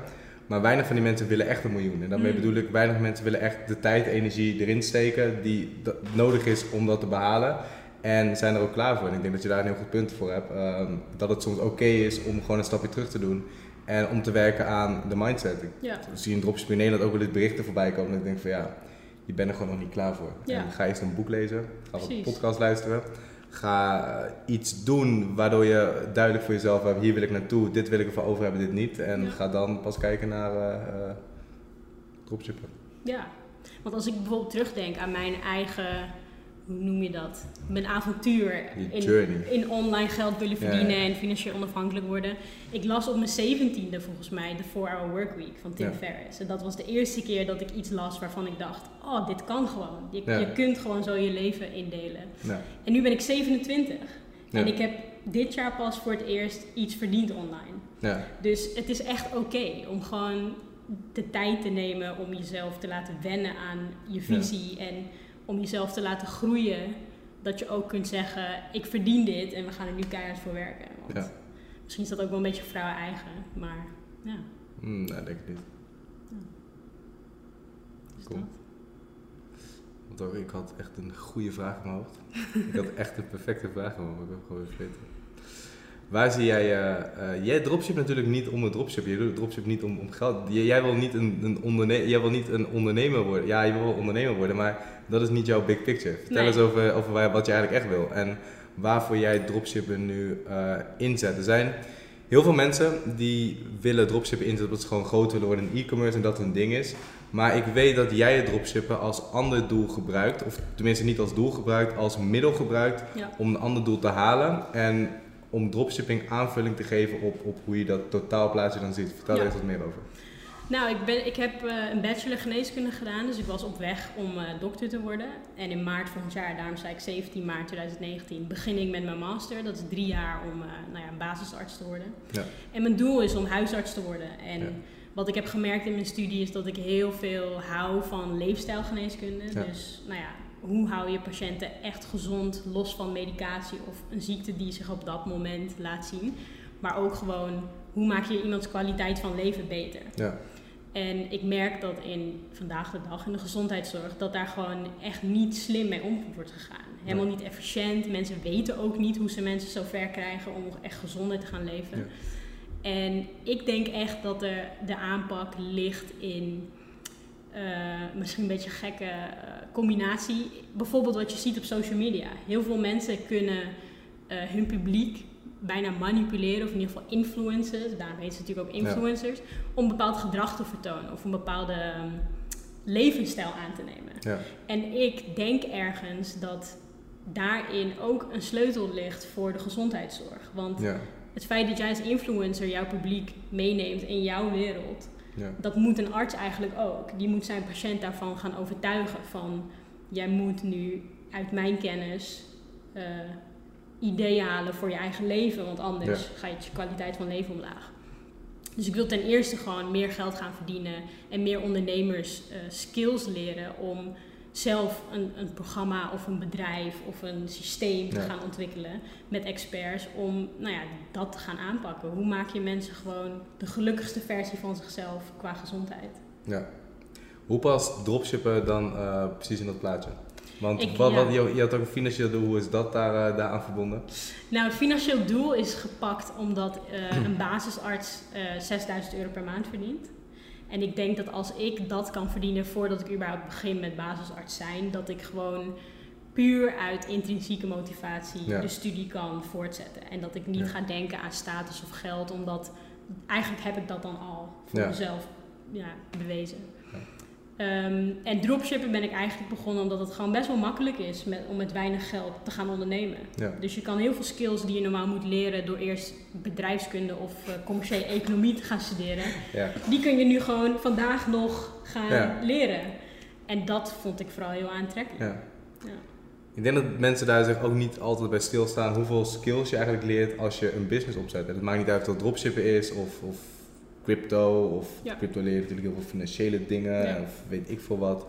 Maar weinig van die mensen willen echt een miljoen. En daarmee Mm. bedoel ik, weinig mensen willen echt de tijd, energie erin steken die nodig is om dat te behalen. En zijn er ook klaar voor. En ik denk dat je daar een heel goed punt voor hebt. Ehm, dat het soms oké is om gewoon een stapje terug te doen. En om te werken aan de mindset. Ik Ja. zie in Dropship in Nederland ook wel eens berichten voorbij komen. En ik denk van ja, je bent er gewoon nog niet klaar voor. Ja. En ga eens een boek lezen. Ga wat Precies. podcast luisteren. Ga eh, iets doen waardoor je duidelijk voor jezelf hebt. Hier wil ik naartoe. Dit wil ik ervoor over hebben, dit niet. En Ja. ga dan pas kijken naar eh, dropshippen. Ja, want als ik bijvoorbeeld terugdenk aan mijn eigen, hoe noem je dat? Mijn avontuur in, in online geld willen verdienen ja. en financieel onafhankelijk worden. Ik las op mijn zeventiende volgens mij de 4-Hour Workweek van Tim Ja. Ferriss. En dat was de eerste keer dat ik iets las waarvan ik dacht, oh, dit kan gewoon. Je, je kunt gewoon zo je leven indelen. Ja. En nu ben ik 27. Ja. En ik heb dit jaar pas voor het eerst iets verdiend online. Ja. Dus het is echt oké om gewoon de tijd te nemen om jezelf te laten wennen aan je visie en om jezelf te laten groeien. Dat je ook kunt zeggen, ik verdien dit en we gaan er nu keihard voor werken. Want Ja. misschien is dat ook wel een beetje vrouwen eigen, maar ja, Hmm, nee, denk ik niet. dus Cool. dat. Want ook, ik had echt een goede vraag in mijn hoofd. ik had echt een perfecte vraag in mijn hoofd. Ik heb gewoon weer vergeten. Waar zie jij, eh, eh, jij dropship natuurlijk niet om het dropship. Je doet dropship niet om, om geld. Jij, jij wil niet een, een onderne- jij wil niet een ondernemer worden. Ja, je wil wel ondernemer worden, maar dat is niet jouw big picture. Vertel Nee. eens over, over wat je eigenlijk echt wil. En waarvoor jij dropshippen nu eh, inzet. Er zijn heel veel mensen die willen dropshippen inzetten omdat ze gewoon groot willen worden in e-commerce en dat hun ding is. Maar ik weet dat jij het dropshippen als ander doel gebruikt. Of tenminste niet als doel gebruikt, als middel gebruikt Ja. om een ander doel te halen. En om dropshipping aanvulling te geven op, op hoe je dat totaalplaatje dan ziet. Vertel er eens wat meer over. Nou, ik, ben, ik heb eh, een bachelor geneeskunde gedaan, dus ik was op weg om eh, dokter te worden. En in maart volgend jaar, daarom zei ik 17 maart 2019, begin ik met mijn master. Dat is drie jaar om eh, nou ja, een basisarts te worden. Ja. En mijn doel is om huisarts te worden. En Ja. wat ik heb gemerkt in mijn studie is dat ik heel veel hou van leefstijlgeneeskunde. Dus nou ja, hoe hou je patiënten echt gezond, los van medicatie of een ziekte die zich op dat moment laat zien. Maar ook gewoon, hoe maak je iemands kwaliteit van leven beter? Ja. En ik merk dat in vandaag de dag in de gezondheidszorg dat daar gewoon echt niet slim mee om wordt gegaan. Helemaal niet efficiënt. Mensen weten ook niet hoe ze mensen zo ver krijgen om echt gezonder te gaan leven. Ja. En ik denk echt dat er de aanpak ligt in eh, misschien een beetje gekke eh, combinatie. Bijvoorbeeld wat je ziet op social media. Heel veel mensen kunnen eh, hun publiek bijna manipuleren, of in ieder geval influencers, daarom heet ze natuurlijk ook influencers, om bepaald gedrag te vertonen of een bepaalde ehm, levensstijl aan te nemen. Ja. En ik denk ergens dat daarin ook een sleutel ligt voor de gezondheidszorg. Want Ja. het feit dat jij als influencer jouw publiek meeneemt in jouw wereld, Ja. dat moet een arts eigenlijk ook. Die moet zijn patiënt daarvan gaan overtuigen van jij moet nu uit mijn kennis eh, ideeën halen voor je eigen leven, want anders Ja. gaat je kwaliteit van leven omlaag. Dus ik wil ten eerste gewoon meer geld gaan verdienen en meer ondernemers eh, skills leren om zelf een, een programma of een bedrijf of een systeem te Ja. gaan ontwikkelen met experts om nou ja, dat te gaan aanpakken. Hoe maak je mensen gewoon de gelukkigste versie van zichzelf qua gezondheid? ja. Hoe past dropshippen dan eh, precies in dat plaatje? Want Ik- wat, ja. wat, je, je had ook een financieel doel, hoe is dat daar, eh, daaraan verbonden? Nou, het financieel doel is gepakt omdat eh, een basisarts eh 6000 euro per maand verdient. En ik denk dat als ik dat kan verdienen voordat ik überhaupt begin met basisarts zijn, dat ik gewoon puur uit intrinsieke motivatie Ja. de studie kan voortzetten. En dat ik niet Ja. ga denken aan status of geld, omdat eigenlijk heb ik dat dan al voor mezelf ja, bewezen. Ehm, en dropshippen ben ik eigenlijk begonnen omdat het gewoon best wel makkelijk is met, om met weinig geld te gaan ondernemen. Ja. Dus je kan heel veel skills die je normaal moet leren door eerst bedrijfskunde of eh, commerciële economie te gaan studeren, Ja. die kun je nu gewoon vandaag nog gaan Ja. leren. En dat vond ik vooral heel aantrekkelijk. Ja. Ja. Ik denk dat mensen daar zich ook niet altijd bij stilstaan hoeveel skills je eigenlijk leert als je een business opzet. En het maakt niet uit of dat dropshippen is of, of crypto of Ja. crypto leert natuurlijk heel veel financiële dingen Ja. of weet ik veel wat.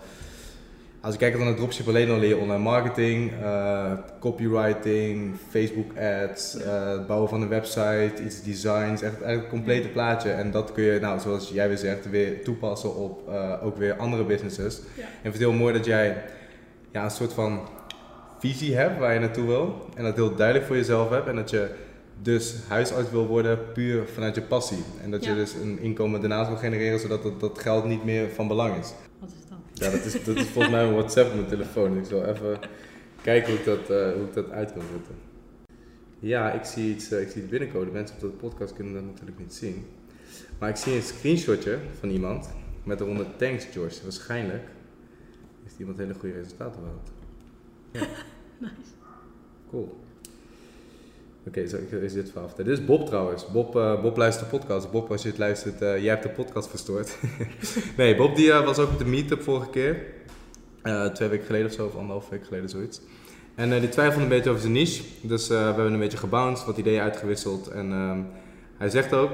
Als je kijkt naar dropship alleen al leer je online marketing, eh, copywriting, Facebook ads, eh, het bouwen van een website, iets designs, echt eigenlijk het complete plaatje. En dat kun je, nou, zoals jij weer zegt, weer toepassen op eh, ook weer andere businesses. En ik vind het heel mooi dat jij ja, een soort van visie hebt waar je naartoe wil. En dat heel duidelijk voor jezelf hebt. En dat je dus huisarts wil worden puur vanuit je passie. En dat je Ja. dus een inkomen daarnaast wil genereren zodat dat, dat geld niet meer van belang is. Wat is dat? Ja, dat is, dat is volgens mij mijn WhatsApp op mijn telefoon. Ik zal even kijken hoe ik dat, eh, hoe ik dat uit kan zetten. Ja, ik zie, iets, eh, ik zie iets binnenkomen. Mensen op de podcast kunnen dat natuurlijk niet zien. Maar ik zie een screenshotje van iemand met eronder thanks George. Waarschijnlijk heeft iemand hele goede resultaten behaald. Nice. Cool. Oké, zo is dit vertellen. Dit is Bob trouwens. Bob, eh, Bob luistert de podcast. Bob, als je het luistert, eh, jij hebt de podcast verstoord. nee, Bob die eh, was ook op de meetup vorige keer. Twee weken geleden of zo, of anderhalf week geleden, zoiets. En die twijfelde een beetje over zijn niche. Dus we hebben een beetje gebounced, wat ideeën uitgewisseld. En ehm, hij zegt ook,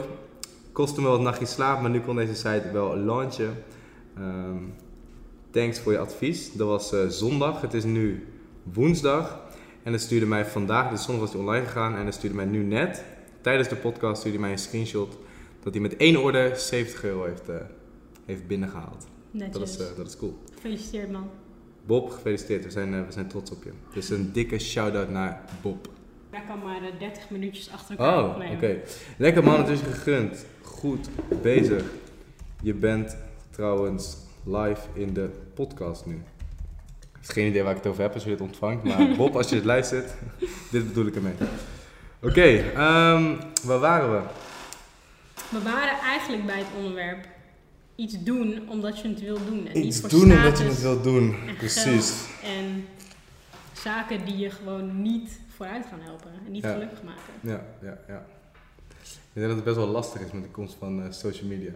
kostte me wat nachtjes slaap, maar nu kon deze site wel launchen. Ehm, thanks voor je advies. Dat was zondag, het is nu woensdag. En hij stuurde mij vandaag, dus zondag was hij online gegaan. En hij stuurde mij nu net, tijdens de podcast, stuurde hij mij een screenshot. Dat hij met één order 70 euro heeft, eh, heeft binnengehaald. Netjes. Dat is, eh, dat is cool. Gefeliciteerd man. Bob, gefeliciteerd. We zijn, eh, we zijn trots op je. Dus een dikke shout-out naar Bob. hij kan maar eh, 30 minuutjes achter elkaar Oh, oké. Lekker man, het is gegund. Goed bezig. Je bent trouwens live in de podcast nu. Ik heb geen idee waar ik het over heb als je dit ontvangt. Maar Bob, als je dit luistert, dit bedoel ik ermee. Oké, ehm, waar waren we? We waren eigenlijk bij het onderwerp iets doen omdat je het wil doen. En niet Iets voor doen status omdat je het wilt doen. en Precies. en zaken die je gewoon niet vooruit gaan helpen en niet Ja. gelukkig maken. Ja, ja, ja. Ik denk dat het best wel lastig is met de komst van eh, social media.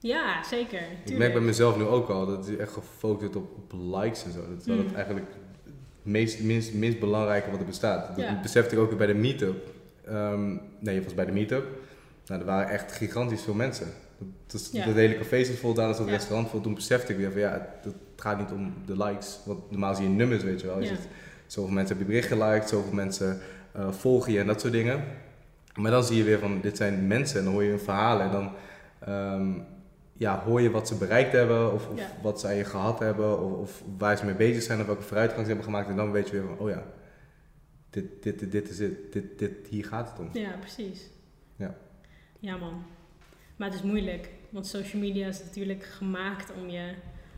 Ja, zeker. Ik merk bij mezelf nu ook al dat het echt gefocust wordt op, op likes en zo. Dat is Mm. het eigenlijk het meest, minst, minst belangrijke wat er bestaat. Dat Ja. besefte ik ook weer bij de meetup. Ehm nee, je was bij de meetup. Nou, er waren echt gigantisch veel mensen. Dat, dat, Ja. dat hele café zat vol, daar is het Ja. restaurant vol. Toen besefte ik weer van ja, het, gaat niet om de likes. Want normaal zie je nummers, weet je wel. Je ziet, zoveel mensen hebben je bericht geliked, zoveel mensen eh, volgen je en dat soort dingen. Maar dan zie je weer van, dit zijn mensen en dan hoor je hun verhalen en dan ehm, ja, hoor je wat ze bereikt hebben of, of Ja. wat zij gehad hebben of, of waar ze mee bezig zijn of welke vooruitgang ze hebben gemaakt en dan weet je weer van, oh ja, dit, dit, dit, dit is het, dit, dit, hier gaat het om. Ja, precies. Ja. Ja, man. Maar het is moeilijk, want social media is natuurlijk gemaakt om je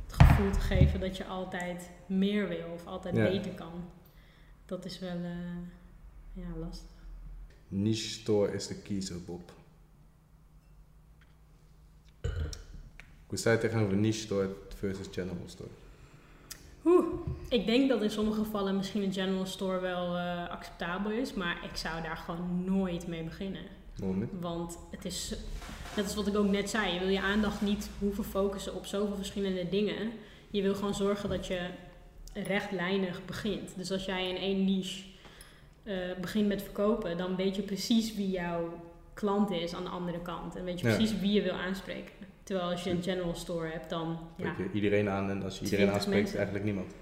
het gevoel te geven dat je altijd meer wil of altijd Ja. beter kan. Dat is wel eh, ja, lastig. Niche store is de kiezer, Bob. Hoe sta je tegenover niche store versus general store? Oeh, ik denk dat in sommige gevallen misschien een general store wel eh, acceptabel is, maar ik zou daar gewoon nooit mee beginnen. Waarom niet? Want het is, net als wat ik ook net zei, je wil je aandacht niet hoeven focussen op zoveel verschillende dingen. Je wil gewoon zorgen dat je rechtlijnig begint. Dus als jij in één niche eh, begint met verkopen, dan weet je precies wie jouw klant is aan de andere kant. En weet je Ja. precies wie je wil aanspreken. Terwijl als je een general store hebt, dan ja, je iedereen aan en als je iedereen 20 aanspreekt, mensen. eigenlijk niemand.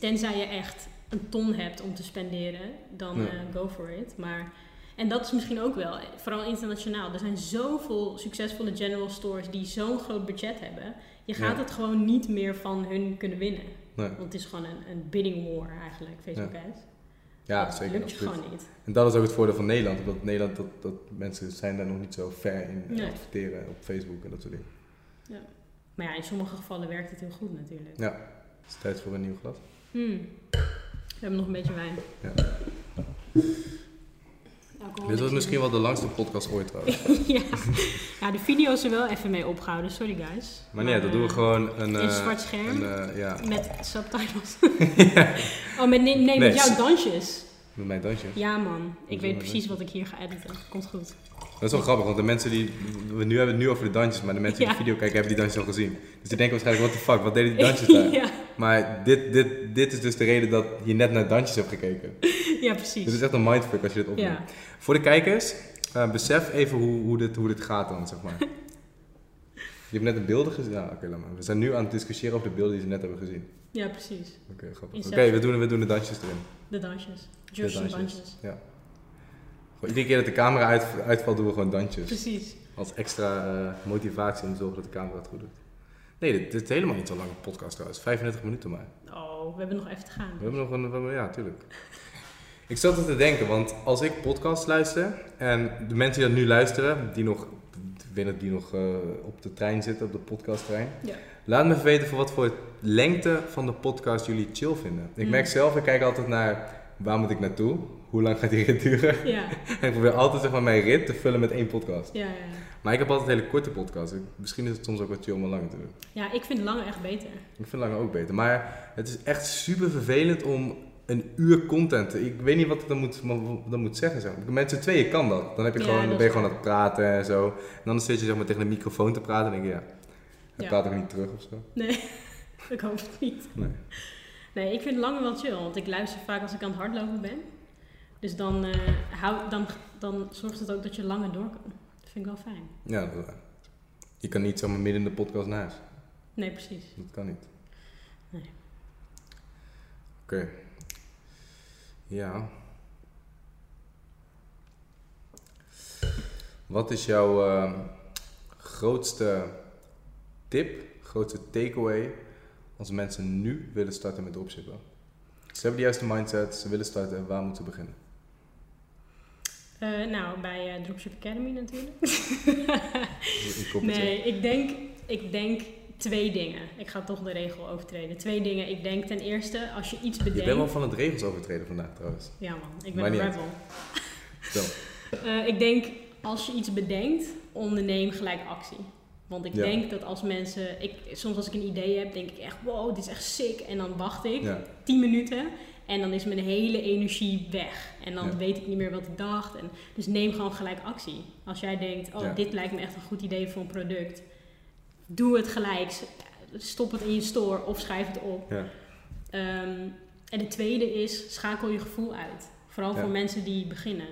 Tenzij je echt een ton hebt om te spenderen, dan Ja. eh, go for it. Maar, en dat is misschien ook wel, vooral internationaal. Er zijn zoveel succesvolle general stores die zo'n groot budget hebben. Je gaat Ja. het gewoon niet meer van hun kunnen winnen. Nee. Want het is gewoon een, een bidding war eigenlijk, Facebook ads. Ja, dat zeker. lukt je gewoon niet. En dat is ook het voordeel van Nederland. Omdat Nederland, dat, dat mensen zijn daar nog niet zo ver in Nee. adverteren op Facebook en dat soort dingen. Maar ja, in sommige gevallen werkt het heel goed natuurlijk. Ja, het is tijd voor een nieuw glas. Hmm. We hebben nog een beetje wijn. Ja. Dit was misschien wel de langste podcast ooit trouwens. ja. ja, de video's er wel even mee opgehouden. Sorry guys. Maar nee, dat doen we eh, gewoon een... in eh, zwart scherm. een, eh, ja, Met subtitles. Oh, met, nee, nee, Nee, met jouw dansjes. met mijn dansje. Ja, man. Ik is weet precies wat ik hier ga editen. Komt goed. Dat is wel grappig, want de mensen die... We nu hebben het nu over de dansjes, maar de mensen die Ja. de video kijken hebben die dansjes al gezien. Dus die denken waarschijnlijk, what the fuck, wat deden die dansjes daar? ja. Maar dit, dit, dit is dus de reden dat je net naar dansjes hebt gekeken. ja, Dit is precies. echt een mindfuck als je dit opneemt. Ja. Voor de kijkers, eh, besef even hoe, hoe, dit, hoe dit gaat dan, zeg maar. Je hebt net de beelden gezien. Ja, oké, laat maar. We zijn nu aan het discussiëren over de beelden die ze net hebben gezien. ja, precies. Oké, grappig. Oké, we, doen, we doen de dansjes erin. De dansjes. De Justin dansjes. Ja. Gewoon iedere keer dat de camera uit, uitvalt, doen we gewoon dansjes. Precies. Als extra eh, motivatie om te zorgen dat de camera het goed doet. Nee, dit, dit is helemaal niet zo'n lange podcast trouwens. 35 minuten maar. Oh, we hebben nog even te gaan. We hebben nog een... we hebben- ja, tuurlijk. Ik zat er te denken, want als ik podcast luister... en de mensen die dat nu luisteren, die nog... Dat die nog eh, op de trein zitten, op de podcasttrein. Ja. Laat me even weten voor wat voor lengte van de podcast jullie chill vinden. Ik Mm. merk zelf, ik kijk altijd naar waar moet ik naartoe? Hoe lang gaat die rit duren? Ja, en ik probeer altijd zeg maar, mijn rit te vullen met één podcast. ja, ja. Maar ik heb altijd hele korte podcasts. Misschien is het soms ook wat chill om een lange te doen. Ja, ik vind lange echt beter. Ik vind lange ook beter. Maar het is echt super vervelend om een uur content te... Ik weet niet wat ik dan moet, dan moet zeggen. Zeg. maar. Met z'n tweeën kan dat. Dan, heb je Ja, gewoon, dan ben je gewoon aan het praten en zo. En dan zit je zeg maar, tegen de microfoon te praten en denk je... Ja, hij Ja. praat ook niet terug of zo. Nee, ik hoop het niet. Nee. Nee, ik vind lange wel chill, want ik luister vaak als ik aan het hardlopen ben. Dus dan, eh, hou, dan, dan zorgt het ook dat je langer door kan. Dat vind ik wel fijn. Ja, dat is waar. Je kan niet zomaar midden in de podcast huis. Nee, precies. Dat kan niet. Nee. Oké. Ja. Wat is jouw eh, grootste tip, grootste takeaway als mensen nu willen starten met dropshippen? Ze hebben de juiste mindset, ze willen starten, waar moeten ze beginnen? Eh, nou, bij eh, Dropship Academy natuurlijk. Nee, ik denk, ik denk twee dingen. Ik ga toch de regel overtreden. Twee dingen. Ik denk ten eerste, als je iets Je bedenkt... bent wel van het regels overtreden vandaag trouwens. Ja man, ik ben een rebel. Zo. Eh, ik denk, als je iets bedenkt, onderneem gelijk actie. Want ik Ja. denk dat als mensen... Ik, soms als ik een idee heb, denk ik echt... Wow, dit is echt sick. En dan wacht ik Ja. 10 minuten. En dan is mijn hele energie weg. En dan Ja. weet ik niet meer wat ik dacht. En, dus neem gewoon gelijk actie. Als jij denkt, oh, dit lijkt me echt een goed idee voor een product. Doe het gelijk. Stop het in je store of schrijf het op. Ja. Ehm, en de tweede is, schakel je gevoel uit. Vooral Ja. voor mensen die beginnen.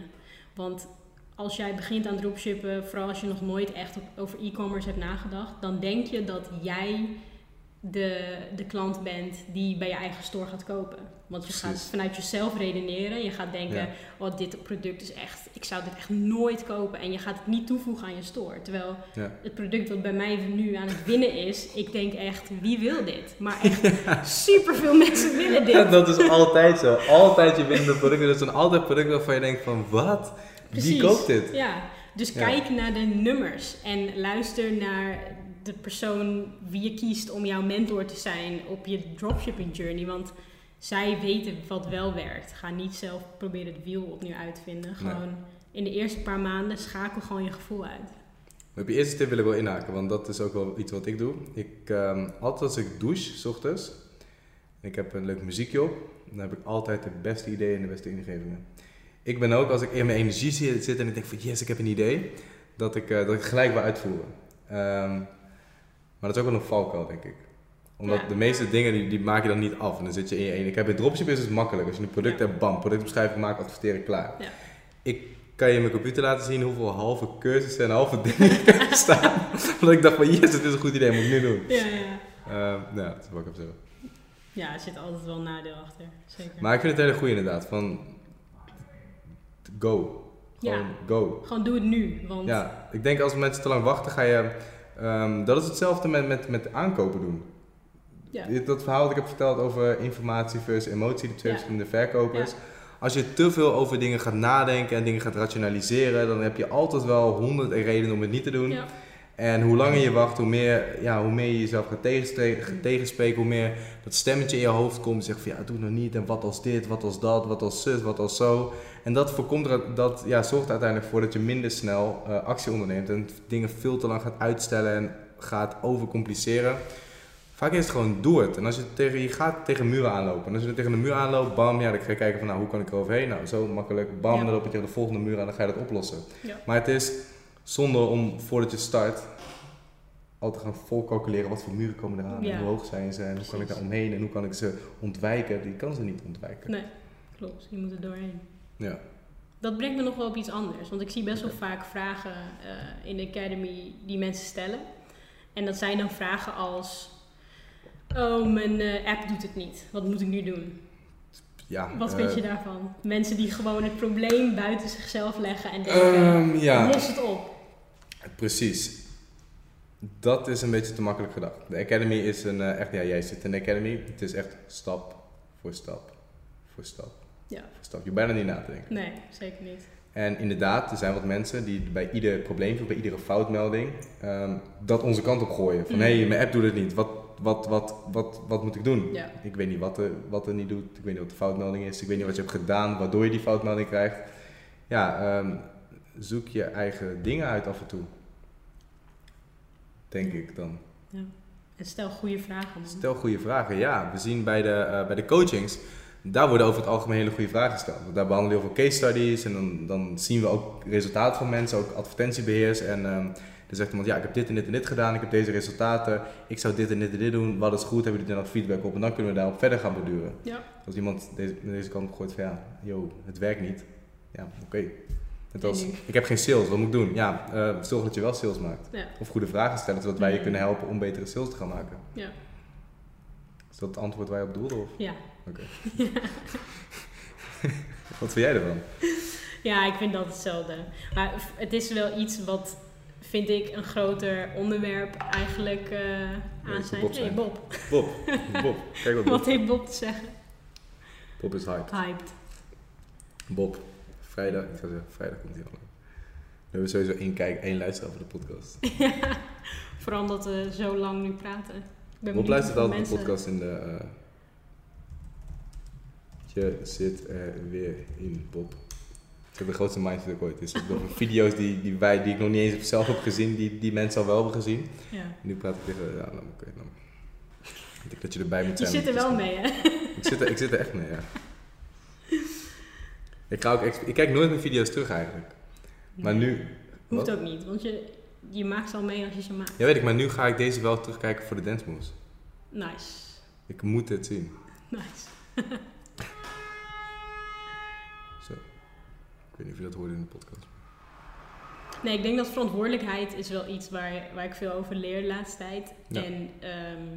Want als jij begint aan dropshippen, vooral als je nog nooit echt op- over e-commerce hebt nagedacht, dan denk je dat jij de, de klant bent die bij je eigen store gaat kopen. Want je gaat Precies. vanuit jezelf redeneren. Je gaat denken, Ja. oh, dit product is echt, ik zou dit echt nooit kopen. En je gaat het niet toevoegen aan je store. Terwijl Ja. het product wat bij mij nu aan het winnen is, ik denk echt, wie wil dit? Maar echt superveel mensen willen dit. Dat is altijd zo. Altijd je winnende producten. Dat zijn altijd producten waarvan je denkt van, wat? Wie koopt dit? Ja, dus kijk naar de nummers en luister naar de persoon wie je kiest om jouw mentor te zijn op je dropshipping journey. Want zij weten wat wel werkt. Ga niet zelf proberen het wiel opnieuw uit te vinden. Nee. Gewoon in de eerste paar maanden schakel gewoon je gevoel uit. Op je eerste tip wil ik wel inhaken, want dat is ook wel iets wat ik doe. Ik, ehm, altijd als ik douche, s ochtends, en ik heb een leuk muziekje op, dan heb ik altijd de beste ideeën en de beste ingevingen. Ik ben ook, als ik in mijn energie zit en ik denk van yes, ik heb een idee, dat ik, eh, dat ik gelijk wil uitvoeren. Ehm, maar dat is ook wel een valkuil, denk ik. Omdat Ja. de meeste dingen, die, die maak je dan niet af. En dan zit je in je ene. Ik heb bij dropship is het makkelijk. Als je een product hebt, bam, productbeschrijving maken, adverteren, klaar. Ja. Ik kan je in mijn computer laten zien hoeveel halve cursussen en halve dingen heb staan. Omdat ik dacht van yes, het is een goed idee, moet ik nu doen. Ja, ja. Ehm, nou, dat is wat ik heb zo. Ja, er zit altijd wel een nadeel achter. Zeker. Maar ik vind het hele goede inderdaad. Van go. Gewoon Ja. go. Gewoon doe het nu. Want Ja, ik denk als mensen te lang wachten, ga je. ehm, dat is hetzelfde met, met, met aankopen doen. Ja. Dit- Dat verhaal dat ik heb verteld over informatie versus emotie, de twee Ja. verschillende verkopers. Als je te veel over dingen gaat nadenken en dingen gaat rationaliseren, dan heb je altijd wel honderd redenen om het niet te doen. En hoe langer je wacht, hoe meer, ja, hoe meer je jezelf gaat tegenstre- tegenspreken, hoe meer dat stemmetje in je hoofd komt. Zegt van ja, doe het nou niet. En wat als dit, wat als dat, wat als zus, wat als zo. En dat, voorkomt dat ja, zorgt er uiteindelijk voor dat je minder snel eh, actie onderneemt. En dingen veel te lang gaat uitstellen en gaat overcompliceren. Vaak is het gewoon doe het. En als je, tegen, je gaat tegen muren aanlopen. En als je er tegen de muur aanloopt, bam, ja, dan ga je kijken van nou, hoe kan ik er overheen? Nou, zo makkelijk, bam, Ja. dan loop je tegen de volgende muur aan, dan ga je dat oplossen. Ja. Maar het is zonde om voordat je start al te gaan volcalculeren wat voor muren komen eraan Ja. en hoe hoog zijn ze en hoe kan ik daar omheen en hoe kan ik ze ontwijken. Die kan ze niet ontwijken. Nee, klopt. Je moet er doorheen. Ja. Dat brengt me nog wel op iets anders. Want ik zie best wel vaak vragen eh, in de Academy die mensen stellen. En dat zijn dan vragen als... Oh, mijn eh, app doet het niet. Wat moet ik nu doen? ja Wat eh, vind je daarvan? Mensen die gewoon het probleem buiten zichzelf leggen en denken... ja, Los het op. precies. Dat is een beetje te makkelijk gedacht. De Academy is een eh, echt, ja, jij zit in de Academy. Het is echt stap voor stap voor stap Ja. voor stap. Je bijna niet na te denken. Nee, zeker niet. En inderdaad, er zijn wat mensen die bij ieder probleempje, bij iedere foutmelding, ehm, dat onze kant op gooien. Van Mm. hé, hey, mijn app doet het niet. Wat, wat, wat, wat, wat moet ik doen? Ja. Ik weet niet wat er, wat er niet doet. Ik weet niet wat de foutmelding is. Ik weet niet wat je hebt gedaan waardoor je die foutmelding krijgt. Ja, ehm, zoek je eigen dingen uit af en toe. Denk ik dan. En stel goede vragen. man. Stel goede vragen. Ja, we zien bij de, eh, bij de coachings, daar worden over het algemeen hele goede vragen gesteld. Want daar behandelen we heel veel case studies en dan, dan zien we ook resultaten van mensen, ook advertentiebeheers. En ehm dan zegt iemand, ja, ik heb dit en dit en dit gedaan, ik heb deze resultaten, ik zou dit en dit en dit doen, wat is goed, hebben jullie nog feedback op? En dan kunnen we daarop verder gaan borduren. Ja. Als iemand deze, deze kant op gooit van, ja, yo, het werkt niet. Ja, oké. Net als, ik heb geen sales, wat moet ik doen? Ja, eh, zorg dat je wel sales maakt. Ja. Of goede vragen stellen, zodat wij je kunnen helpen om betere sales te gaan maken. Ja. Is dat het antwoord waar je op doelde? Of? Ja. Oké. Wat vind jij ervan? Ja, ik vind dat hetzelfde. Maar het is wel iets wat, vind ik, een groter onderwerp eigenlijk eh aan zijn. Bob zijn. Bob, Bob. Bob. Kijk wat Bob. wat heeft Bob te zeggen? Bob is hyped. Hyped. Bob. Vrijdag, ik zou zeggen, vrijdag komt hij online. We hebben sowieso één kijk, één luisteraar voor de podcast. Vooral omdat we zo lang nu praten. Bob luistert altijd de podcast in de... eh, je zit er weer in, Bob. Ik heb de grootste mindset ooit. Dus heb video's die, die, wij, die ik nog niet eens zelf heb gezien, die, die mensen al wel hebben gezien. Ja. Nu praat ik tegen, ja, maar, oké, maar. Ik denk dat je erbij moet Je zijn. zit er wel mee, hè? Ik zit er, ik zit er echt mee, ja. Ik, ga ook ik kijk nooit mijn video's terug eigenlijk. Maar Nee. nu... Hoeft Wat? ook niet, want je, je maakt ze al mee als je ze maakt. Ja, weet ik, maar nu ga ik deze wel terugkijken voor de dance moves. Nice. Ik moet dit zien. Nice. weet niet of je dat hoorde in de podcast. Nee, ik denk dat verantwoordelijkheid is wel iets waar, waar ik veel over leer de laatste tijd. Ja. En ehm,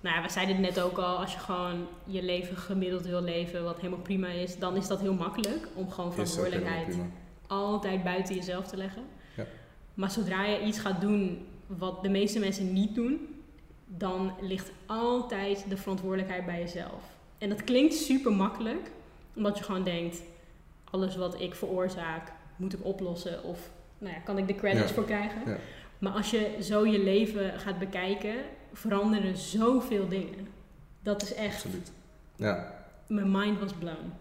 nou ja, we zeiden het net ook al, als je gewoon je leven gemiddeld wil leven, wat helemaal prima is, dan is dat heel makkelijk om gewoon verantwoordelijkheid altijd buiten jezelf te leggen. Ja. Maar zodra je iets gaat doen wat de meeste mensen niet doen, dan ligt altijd de verantwoordelijkheid bij jezelf. En dat klinkt super makkelijk, omdat je gewoon denkt: alles wat ik veroorzaak, moet ik oplossen of nou ja, kan ik de credits Ja. voor krijgen. Ja. Maar als je zo je leven gaat bekijken, veranderen zoveel dingen. Dat is echt, Absoluut. Ja. mijn mind was blown.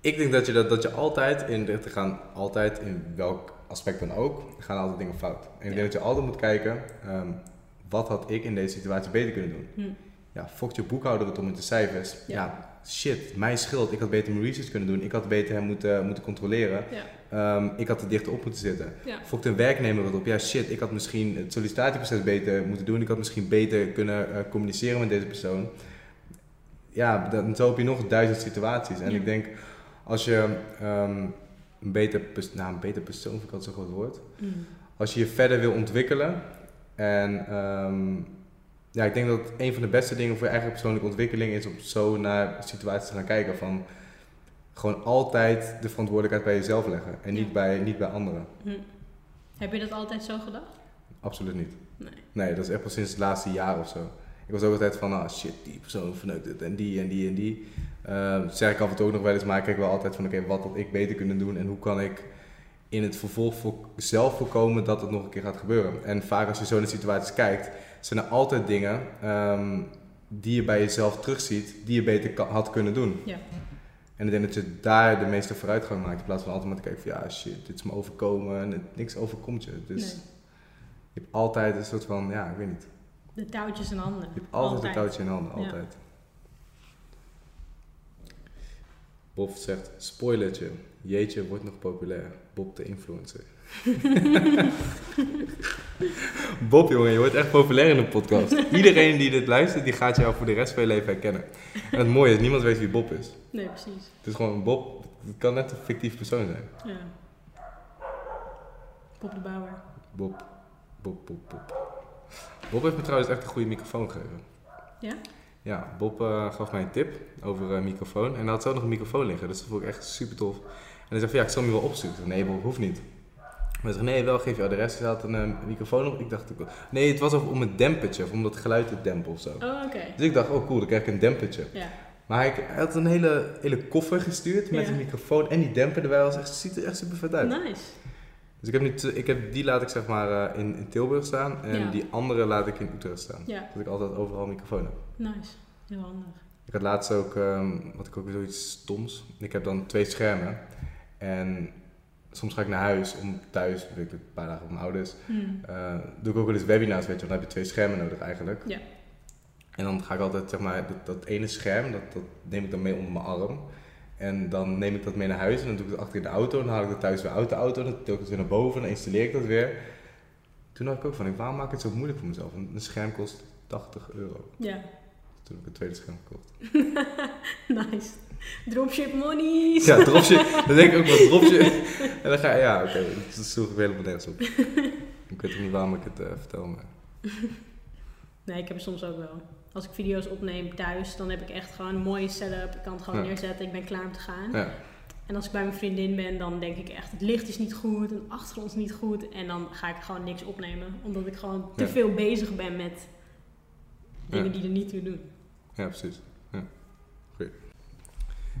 Ik denk dat je, dat, dat je altijd, in, er gaan altijd in welk aspect dan ook, gaan altijd dingen fout. En ik Ja. denk dat je altijd moet kijken, ehm, wat had ik in deze situatie beter kunnen doen? Hm. Ja, fokt je boekhouder het om met de cijfers. Ja. Shit, mijn schuld. Ik had beter mijn research kunnen doen. Ik had beter hem moeten, moeten controleren. Ja. Ehm, ik had er dichter op moeten zitten. Ja. Een werknemer wat op. Ja, shit, ik had misschien het sollicitatieproces beter moeten doen. Ik had misschien beter kunnen eh, communiceren met deze persoon. Ja, dan zo heb je nog duizend situaties. En Ja. ik denk, als je ehm, een, beter, nou, een beter persoon, vind ik altijd zo'n groot woord. Hm. Als je je verder wil ontwikkelen. En ehm, ja, ik denk dat een van de beste dingen voor je eigen persoonlijke ontwikkeling is om zo naar situaties te gaan kijken. Van gewoon altijd de verantwoordelijkheid bij jezelf leggen. En niet, Ja. bij, niet bij anderen. Hm. Heb je dat altijd zo gedacht? Absoluut niet. Nee. Nee, dat is echt pas sinds het laatste jaar of zo. Ik was ook altijd van, ah shit, die persoon verneukt het en die en die en die. Dat zeg ik af en toe ook nog wel eens, maar ik kijk wel altijd van, oké, wat had ik beter kunnen doen en hoe kan ik in het vervolg voor, zelf voorkomen dat het nog een keer gaat gebeuren. En vaak als je zo naar situaties kijkt, zijn er altijd dingen ehm, die je bij jezelf terugziet, die je beter had kunnen doen. Ja. En ik denk dat je daar de meeste vooruitgang maakt, in plaats van altijd maar te kijken van, ja shit, dit is me overkomen en niks overkomt je. Dus Nee. je hebt altijd een soort van, ja, ik weet niet. De touwtjes in handen. Je hebt altijd, een touwtje in handen, Ja. altijd. Bob zegt, spoilertje, jeetje wordt nog populair. Bob de influencer. Bob jongen, je wordt echt populair in de podcast. Iedereen die dit luistert, die gaat jou voor de rest van je leven herkennen. En het mooie is, niemand weet wie Bob is. Nee, precies. Het is gewoon Bob, het kan net een fictief persoon zijn. Ja. Pop de Bouwer. Bob, Bob, Bob, Bob. Bob heeft me trouwens echt een goede microfoon gegeven. Ja? Ja, Bob eh, gaf mij een tip over een microfoon. En hij had zo nog een microfoon liggen, dus dat vond ik echt super tof. En hij zei van ja, ik zal hem je wel opzoeken. Nee Bob, hoeft niet. Zei nee, wel, geef je adres. Hij had een microfoon op. Ik dacht, ook- nee, het was om een dempertje, of om dat geluid te dempen of zo. Oh, oké. Dus ik dacht, oh cool, dan krijg ik een dempertje. Ja. Maar hij, hij had een hele, hele koffer gestuurd met Ja. een microfoon en die demper erbij. was echt, ziet er echt super vet uit. Nice. Dus ik heb, nu ik heb die laat ik zeg maar eh, in, in Tilburg staan en Ja. die andere laat ik in Utrecht staan. Ja. Dat ik altijd overal een microfoon heb. Nice. Heel handig. Ik had laatst ook, ehm, wat ik ook weer zoiets stoms. Ik heb dan twee schermen. En soms ga ik naar huis om thuis, weet ik, een paar dagen op mijn ouders. Hm. eh, doe ik ook wel eens webinars, weet je, want dan heb je twee schermen nodig eigenlijk. Ja. En dan ga ik altijd, zeg maar, dat, dat ene scherm, dat, dat neem ik dan mee onder mijn arm. En dan neem ik dat mee naar huis en dan doe ik het achter in de auto. En dan haal ik het thuis weer uit de auto. En dan til ik het weer naar boven en dan installeer ik dat weer. Toen dacht ik ook van, waarom maak ik het zo moeilijk voor mezelf? Een een scherm kost 80 euro. Ja. Toen heb ik een tweede scherm gekocht. Nice. Dropship monies. Ja, dropship. dan denk ik ook wel dropship. En dan ga je, ja, oké, dat sloeg ik helemaal nergens op. Ik weet ook niet waarom ik het eh, vertel, maar... Nee, ik heb het soms ook wel. Als ik video's opneem thuis, dan heb ik echt gewoon een mooie setup. Ik kan het gewoon Ja. neerzetten, ik ben klaar om te gaan. Ja, En als ik bij mijn vriendin ben, dan denk ik echt, het licht is niet goed, de achtergrond is niet goed. En dan ga ik gewoon niks opnemen, omdat ik gewoon te Ja. veel bezig ben met dingen die er niet toe doen. ja precies.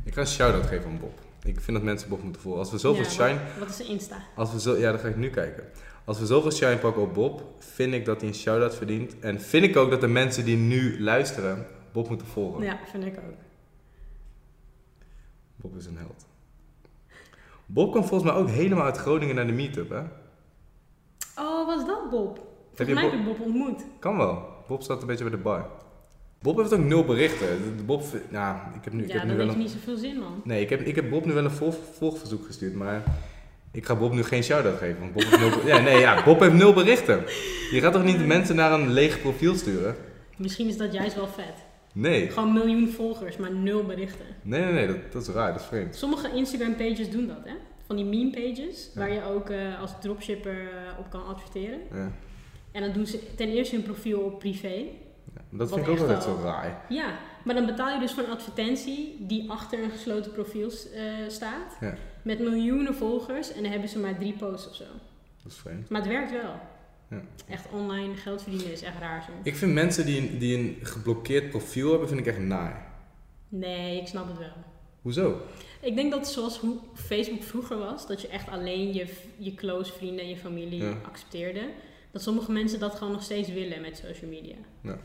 Ik ga een shout-out geven aan Bob. Ik vind dat mensen Bob moeten volgen. Als we zoveel Ja, shine... Wat, is de Insta? Als we zo, ja, dan ga ik nu kijken. Als we zoveel shine pakken op Bob, vind ik dat hij een shout-out verdient. En vind ik ook dat de mensen die nu luisteren, Bob moeten volgen. Ja, vind ik ook. Bob is een held. Bob kwam volgens mij ook helemaal uit Groningen naar de meetup, hè? Oh, was dat Bob? Volgens mij Bob? heb ik Bob ontmoet. Kan wel. Bob staat een beetje bij de bar. Bob heeft ook nul berichten. Bob, ja, ik heb nu, ik ja, heb nu wel heeft een... niet zoveel zin, man. Nee, ik heb, ik heb Bob nu wel een volg, volgverzoek gestuurd, maar ik ga Bob nu geen shout-out geven. Want Bob heeft nul, ja, nee, ja, Bob heeft nul berichten. Je gaat toch niet mensen naar een leeg profiel sturen? Misschien is dat juist wel vet. Nee, Gewoon miljoen volgers, maar nul berichten. nee, nee, nee dat, dat is raar, dat is vreemd. Sommige Instagram pages doen dat, hè? Van die meme pages, Ja. waar je ook eh, als dropshipper eh, op kan adverteren. Ja. En dan doen ze ten eerste hun profiel op privé. Ja, dat Wat vind ik ook altijd zo raar. Ja, maar dan betaal je dus voor een advertentie die achter een gesloten profiel eh, staat. Ja. Met miljoenen volgers en dan hebben ze maar drie posts of zo. Dat is vreemd. Maar het werkt wel. Ja. Echt online geld verdienen is echt raar soms. Ik vind mensen die een, die een geblokkeerd profiel hebben, vind ik echt naar. Nee, ik snap het wel. Hoezo? Ik denk dat zoals hoe Facebook vroeger was, dat je echt alleen je, je close vrienden en je familie Ja. accepteerde. Dat sommige mensen dat gewoon nog steeds willen met social media. Ja.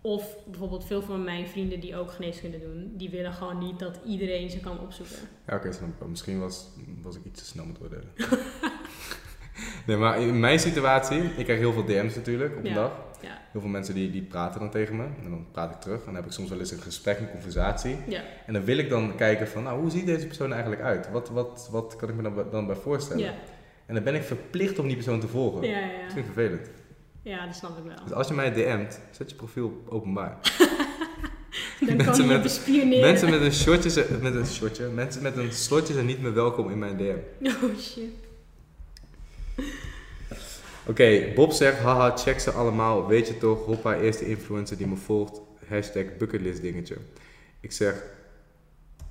Of bijvoorbeeld veel van mijn vrienden die ook geneeskunde doen, die willen gewoon niet dat iedereen ze kan opzoeken. Ja, oké. Misschien was, was ik iets te snel met oordelen. nee, maar in mijn situatie, ik krijg heel veel DM's natuurlijk op een Ja. dag. Ja. Heel veel mensen die, die praten dan tegen me. En dan praat ik terug. En dan heb ik soms wel eens een gesprek, een conversatie. Ja, En dan wil ik dan kijken van, nou, hoe ziet deze persoon er eigenlijk uit? Wat, wat, wat kan ik me dan, bij- dan bij voorstellen? ja, En dan ben ik verplicht om die persoon te volgen. ja, ja. Dat vind ik vervelend. Ja, dat snap ik wel. Dus als je mij DM't, zet je profiel op openbaar. Dan mensen kan je met-. Mensen met een shortje, zijn- met een shortje, mensen met een slotje zijn niet meer welkom in mijn DM. Oh shit. Oké, Bob zegt, haha, check ze allemaal. Weet je toch, hoppa, eerste influencer die me volgt. Hashtag bucketlist dingetje. Ik zeg,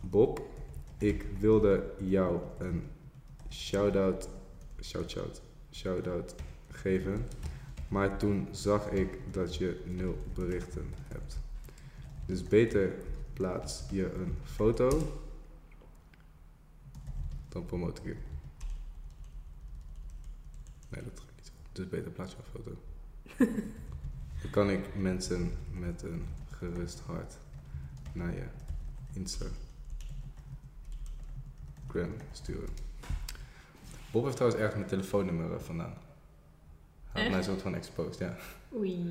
Bob, ik wilde jou een shout-out, shout-shout, shout-out geven. Maar toen zag ik dat je nul berichten hebt. Dus beter plaats je een foto. Dan promote ik het. Nee, dat ga ik niet. Dus beter plaats je een foto. Dan kan ik mensen met een gerust hart naar je Instagram sturen. Bob heeft trouwens ergens mijn telefoonnummer vandaan. Hij had mij soort van exposed, ja. Oei.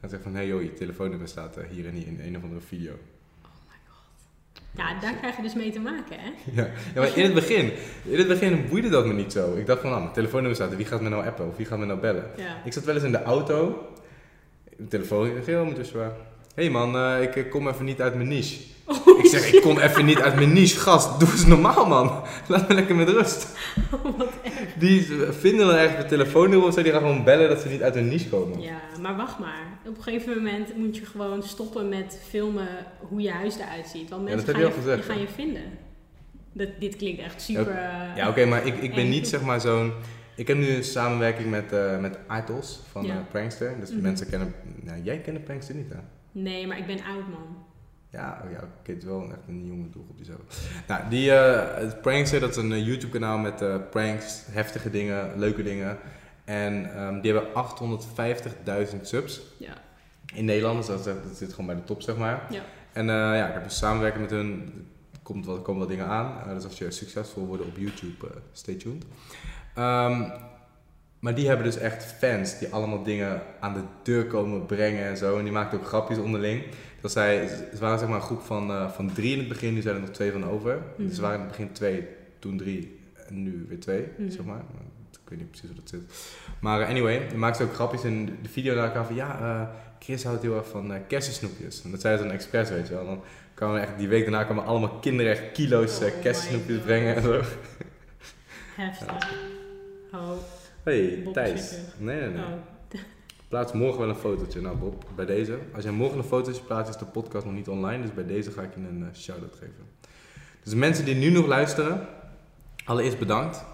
Hij zegt van, hey joh, je telefoonnummer staat hier en hier in een of andere video. Ja, daar krijg je dus mee te maken, hè? Ja, ja maar in het begin, in het begin boeide dat me niet zo. Ik dacht van, nou, mijn telefoonnummer staat er, wie gaat me nou appen of wie gaat me nou bellen? Ja. Ik zat wel eens in de auto, mijn telefoon, heel met Joshua. Hé hey man, eh, ik eh, kom even niet uit mijn niche. Ik zeg, ik kom even niet uit mijn niche, gast, doe eens normaal man. Laat me lekker met rust. Wat erg. Die eh, vinden dan ergens mijn telefoonnummer of zo, die gaan gewoon bellen dat ze niet uit hun niche komen. Ja, maar wacht maar. Op een gegeven moment moet je gewoon stoppen met filmen hoe je huis eruit ziet. Want Ja, mensen dat heb gaan, je gezegd, gaan ja. je vinden. Dat, dit klinkt echt super... eh, Ja, oké, maar ik, ik ben En- niet zeg maar zo'n... Ik heb nu een samenwerking met, eh met Atos van Ja. eh, Prankster. Dus Mhm. mensen kennen... Nou, jij kent Prankster niet, hè? Nee, maar ik ben oud, man. Ja, oh ja oké, het is wel echt een jonge doelgroep die zo. Nou, die eh, Prankster, dat is een eh, YouTube kanaal met eh, pranks, heftige dingen, leuke dingen. En ehm, die hebben 850.000 subs Ja. in Nederland, dus dat, dat zit gewoon bij de top, zeg maar. Ja. En ja, ik heb dus samenwerking met hun, er komt wat, komen wat dingen aan. Dus als je succesvol wordt op YouTube, stay tuned. Ehm, maar die hebben dus echt fans die allemaal dingen aan de deur komen brengen en zo. En die maken ook grapjes onderling. Dat zij, ze waren zeg maar een groep van, eh, van drie in het begin, nu zijn er nog twee van over. Mhm. Dus ze waren in het begin twee, toen drie en nu weer twee, Mhm. zeg maar. Ik weet niet precies hoe dat zit. Maar eh, anyway, dan maakten ze ook grapjes in de video naar elkaar van ja, eh, Chris houdt heel erg van uh, kersensnoepjes. En dat zei ze dan expres, weet je wel. Dan kwamen echt, die week daarna kwamen allemaal kinderen echt kilo's Oh kersensnoepjes brengen en zo. Heftig. Oh, Hey, Bob Thijs. Nee, nee, nee. oh. Plaats morgen wel een fotootje. Nou Bob, bij deze. Als jij morgen een fotootje plaatst, is de podcast nog niet online. Dus bij deze ga ik je een eh, shout-out geven. Dus mensen die nu nog luisteren, allereerst bedankt.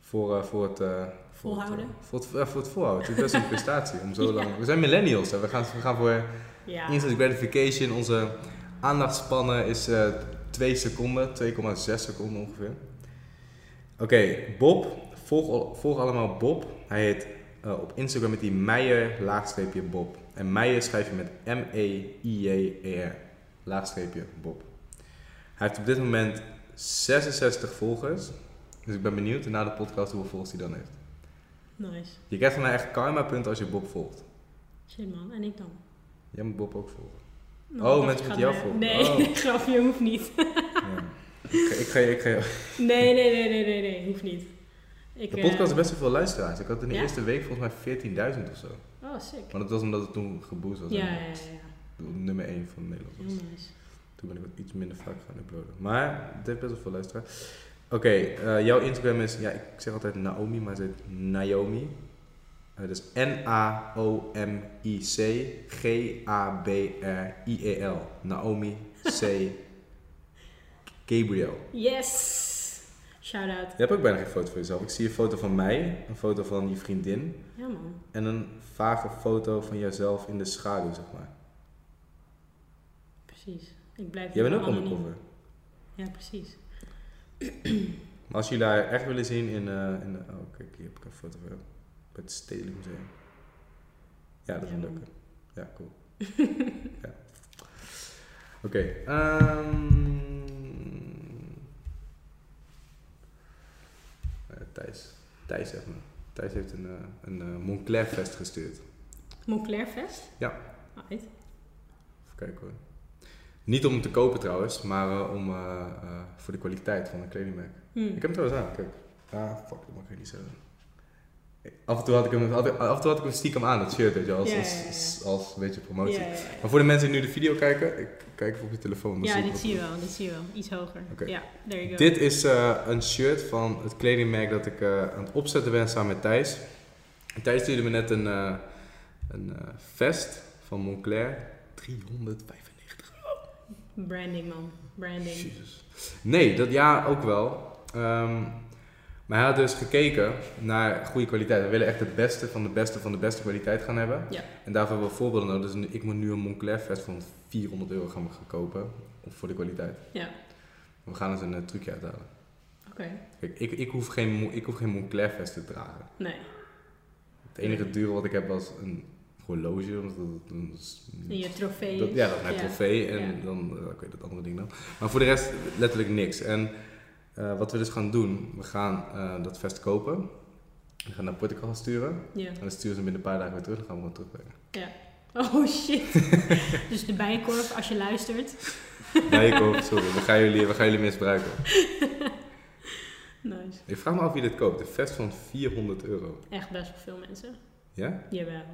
Voor, eh, voor het... eh, voor het, Volhouden. eh, voor, het, ja, voor het volhouden. Het is best een prestatie om zo lang... We zijn millennials. Hè. We, gaan, we gaan voor Ja. instant gratification. Onze aandachtspannen is eh, 2 seconden, 2,6 seconden ongeveer. Oké, Bob. Volg, volg allemaal Bob. Hij heet eh, op Instagram met die Meijer laagstreepje Bob. En Meijer schrijf je met M-E-I-J-E-R laagstreepje Bob. Hij heeft op dit moment 66 volgers. Dus ik ben benieuwd na de podcast hoeveel volgers hij dan heeft. Nice. Je krijgt van mij echt karma punten als je Bob volgt. Shit man, en ik dan? Jij moet Bob ook volgen. Nou, Oh, mensen moeten jou volgen. Nee, Oh. grapje, hoeft niet. Ja. Ik, ga, ik, ga, ik ga Nee, nee, nee, nee, nee, nee, hoeft niet. Ik, De eh, podcast heeft best wel veel luisteraars. Ik had in de Ja? eerste week volgens mij 14.000 of zo. Oh, sick. Maar dat was omdat het toen geboost was. Ja, ja, ja, ja. Nummer 1 van Nederland was. Heel nice. Toen ben ik wat iets minder vaak gaan uploaden. Maar het heeft best wel veel luisteraars. Oké, eh, jouw Instagram is, ja, ik zeg altijd Naomi, maar het heet Naomi. Eh, dus N-A-O-M-I-C G-A-B-R-I-E-L. Naomi C. Gabriel. Yes! Shout out. Je hebt ook bijna geen foto van jezelf. Ik zie een foto van mij, een foto van je vriendin Ja man. en een vage foto van jezelf in de schaduw, zeg maar. Precies. Ik blijf Jij bent ook undercover. Ja, precies. Maar als jullie haar echt willen zien in, eh in oh kijk, hier heb ik een foto van jou. Bij het Stedelijk Museum. Ja, dat is Ja, leuke. Ja, cool. ja. Oké, ehm, eh, Thijs. Thijs, zeg maar. Thijs heeft een, eh, een eh, Montclair vest gestuurd. Montclair Fest? Ja. Alright. Even kijken hoor. Niet om hem te kopen trouwens, maar eh, om, voor de kwaliteit van een kledingmerk. Hm. Ik heb hem trouwens aan, kijk. Ah, fuck, dat mag ik niet zeggen. Af en toe had ik hem, af en toe had ik hem stiekem aan, dat shirt, weet je, als, Ja, ja, als, ja, als, als een beetje promotie. Maar voor de mensen die nu de video kijken, ik kijk even op je telefoon. dan Ja, zie dit zie je wel, dit zie je wel. Iets hoger. Ja, there you go. Dit is eh, een shirt van het kledingmerk dat ik eh, aan het opzetten ben samen met Thijs. En Thijs stuurde me net een, eh, een vest van Montclair. 395 Branding man, branding. Jezus. Nee, dat ja, ook wel. Ehm, maar hij had dus gekeken naar goede kwaliteit. We willen echt het beste van de beste van de beste kwaliteit gaan hebben. Ja. En daarvoor hebben we voorbeelden nodig. Dus ik moet nu een Montclair vest van 400 euro gaan kopen. Voor de kwaliteit. Ja. We gaan eens een eh, trucje uithalen. Oké. Kijk, ik, ik, hoef geen, ik hoef geen Montclair vest te dragen. Nee. Het enige dure wat ik heb was een horloge. omdat dat- je trofee. Dat, ja, dat is mijn Ja. trofee en Ja. dan ik weet dat andere ding dan. Maar voor de rest letterlijk niks. En eh, wat we dus gaan doen, we gaan eh, dat vest kopen. We gaan naar Portugal sturen. Ja. En dan sturen ze binnen een paar dagen weer terug. Dan gaan we gewoon terugbrengen. Oh shit. dus de bijenkorf, als je luistert. Hoop, sorry. We gaan, jullie, we gaan jullie misbruiken. Nice. Ik vraag me af wie dit koopt. Een vest van 400 euro. Echt best wel veel mensen. Ja? Jawel.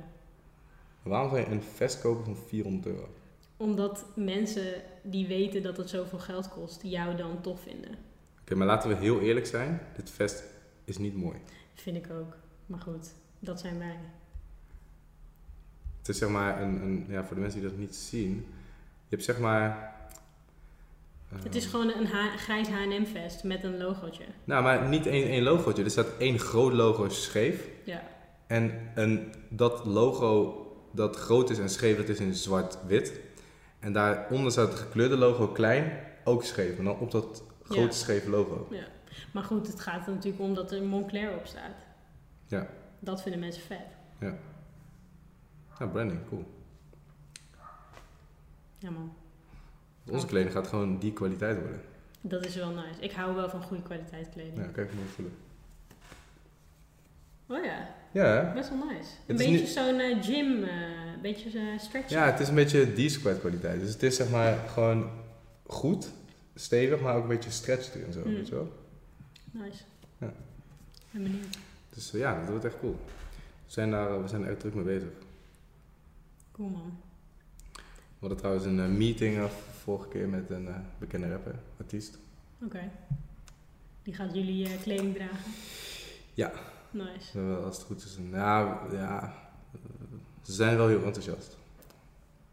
Waarom zou je een vest kopen van 400 euro? Omdat mensen die weten dat het zoveel geld kost, jou dan tof vinden. Oké, maar laten we heel eerlijk zijn. Dit vest is niet mooi. Vind ik ook. Maar goed, dat zijn wij. Het is zeg maar een, een ja, voor de mensen die dat niet zien. Je hebt zeg maar... Het is eh, gewoon een H- grijs H&M vest met een logootje. Nou, maar niet één, één logootje. Er staat één groot logo scheef. Ja. En een, dat logo dat groot is en scheef, dat is in zwart-wit. En daaronder staat het gekleurde logo klein, ook scheef. En dan op dat grote Ja. scheve logo. ja. Maar goed, het gaat er natuurlijk om dat er Montclair op staat. Ja. Dat vinden mensen vet. Ja, branding, cool. Ja man, Onze kleding gaat gewoon die kwaliteit worden. dat is wel nice. Ik hou wel van goede kwaliteit kleding. Ja, kijk hoe voelen. Oh ja, Ja, best wel nice. Een beetje niet- zo'n eh, gym, eh, een beetje uh, stretchen. ja, het is een beetje D-squared kwaliteit. Dus het is zeg maar gewoon goed, stevig, maar ook een beetje stretched en zo, Mm. weet je wel? Nice. Ja. Ben benieuwd. Dus eh, ja, dat wordt echt cool. We zijn, daar, eh, we zijn er echt druk mee bezig. Cool man. We hadden trouwens een eh, meeting eh, vorige keer met een bekende rapper, artiest. Oké. Die gaat jullie kleding dragen? Ja. Nice. Als het goed is. Een, ja, ja, ze zijn wel heel enthousiast.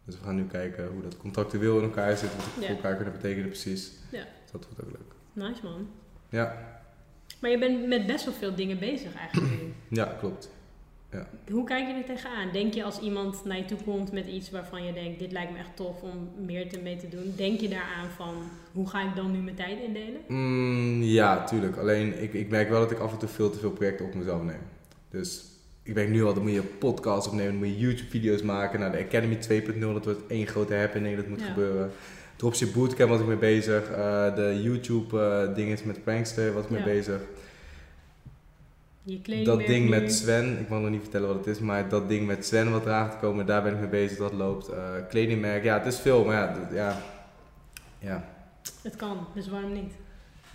Dus we gaan nu kijken hoe dat contractueel in elkaar zit, wat Ja. voor elkaar kunnen betekenen precies. Ja. Dus dat wordt ook leuk. Nice man. Ja, Maar je bent met best wel veel dingen bezig eigenlijk nu. ja klopt. Ja. Hoe kijk je er tegenaan? Denk je als iemand naar je toe komt met iets waarvan je denkt, dit lijkt me echt tof om meer te mee te doen, denk je daaraan van, hoe ga ik dan nu mijn tijd indelen? Mm, ja, tuurlijk. Alleen ik, ik merk wel dat ik af en toe veel te veel projecten op mezelf neem. Dus ik denk nu al, dan moet je podcasts opnemen, dan moet je YouTube-video's maken. Nou, de Academy 2.0, dat wordt één grote happening, dat moet Ja. gebeuren. Dropship Bootcamp was ik mee bezig. Eh, de YouTube-dingen met Prankster was ik mee bezig. Je Dat ding met Sven, ik mag nog niet vertellen wat het is, maar dat ding met Sven wat eraan te komen, daar ben ik mee bezig, dat loopt. Eh, kledingmerk, ja, het is veel, maar ja, ja. Het kan, dus waarom niet?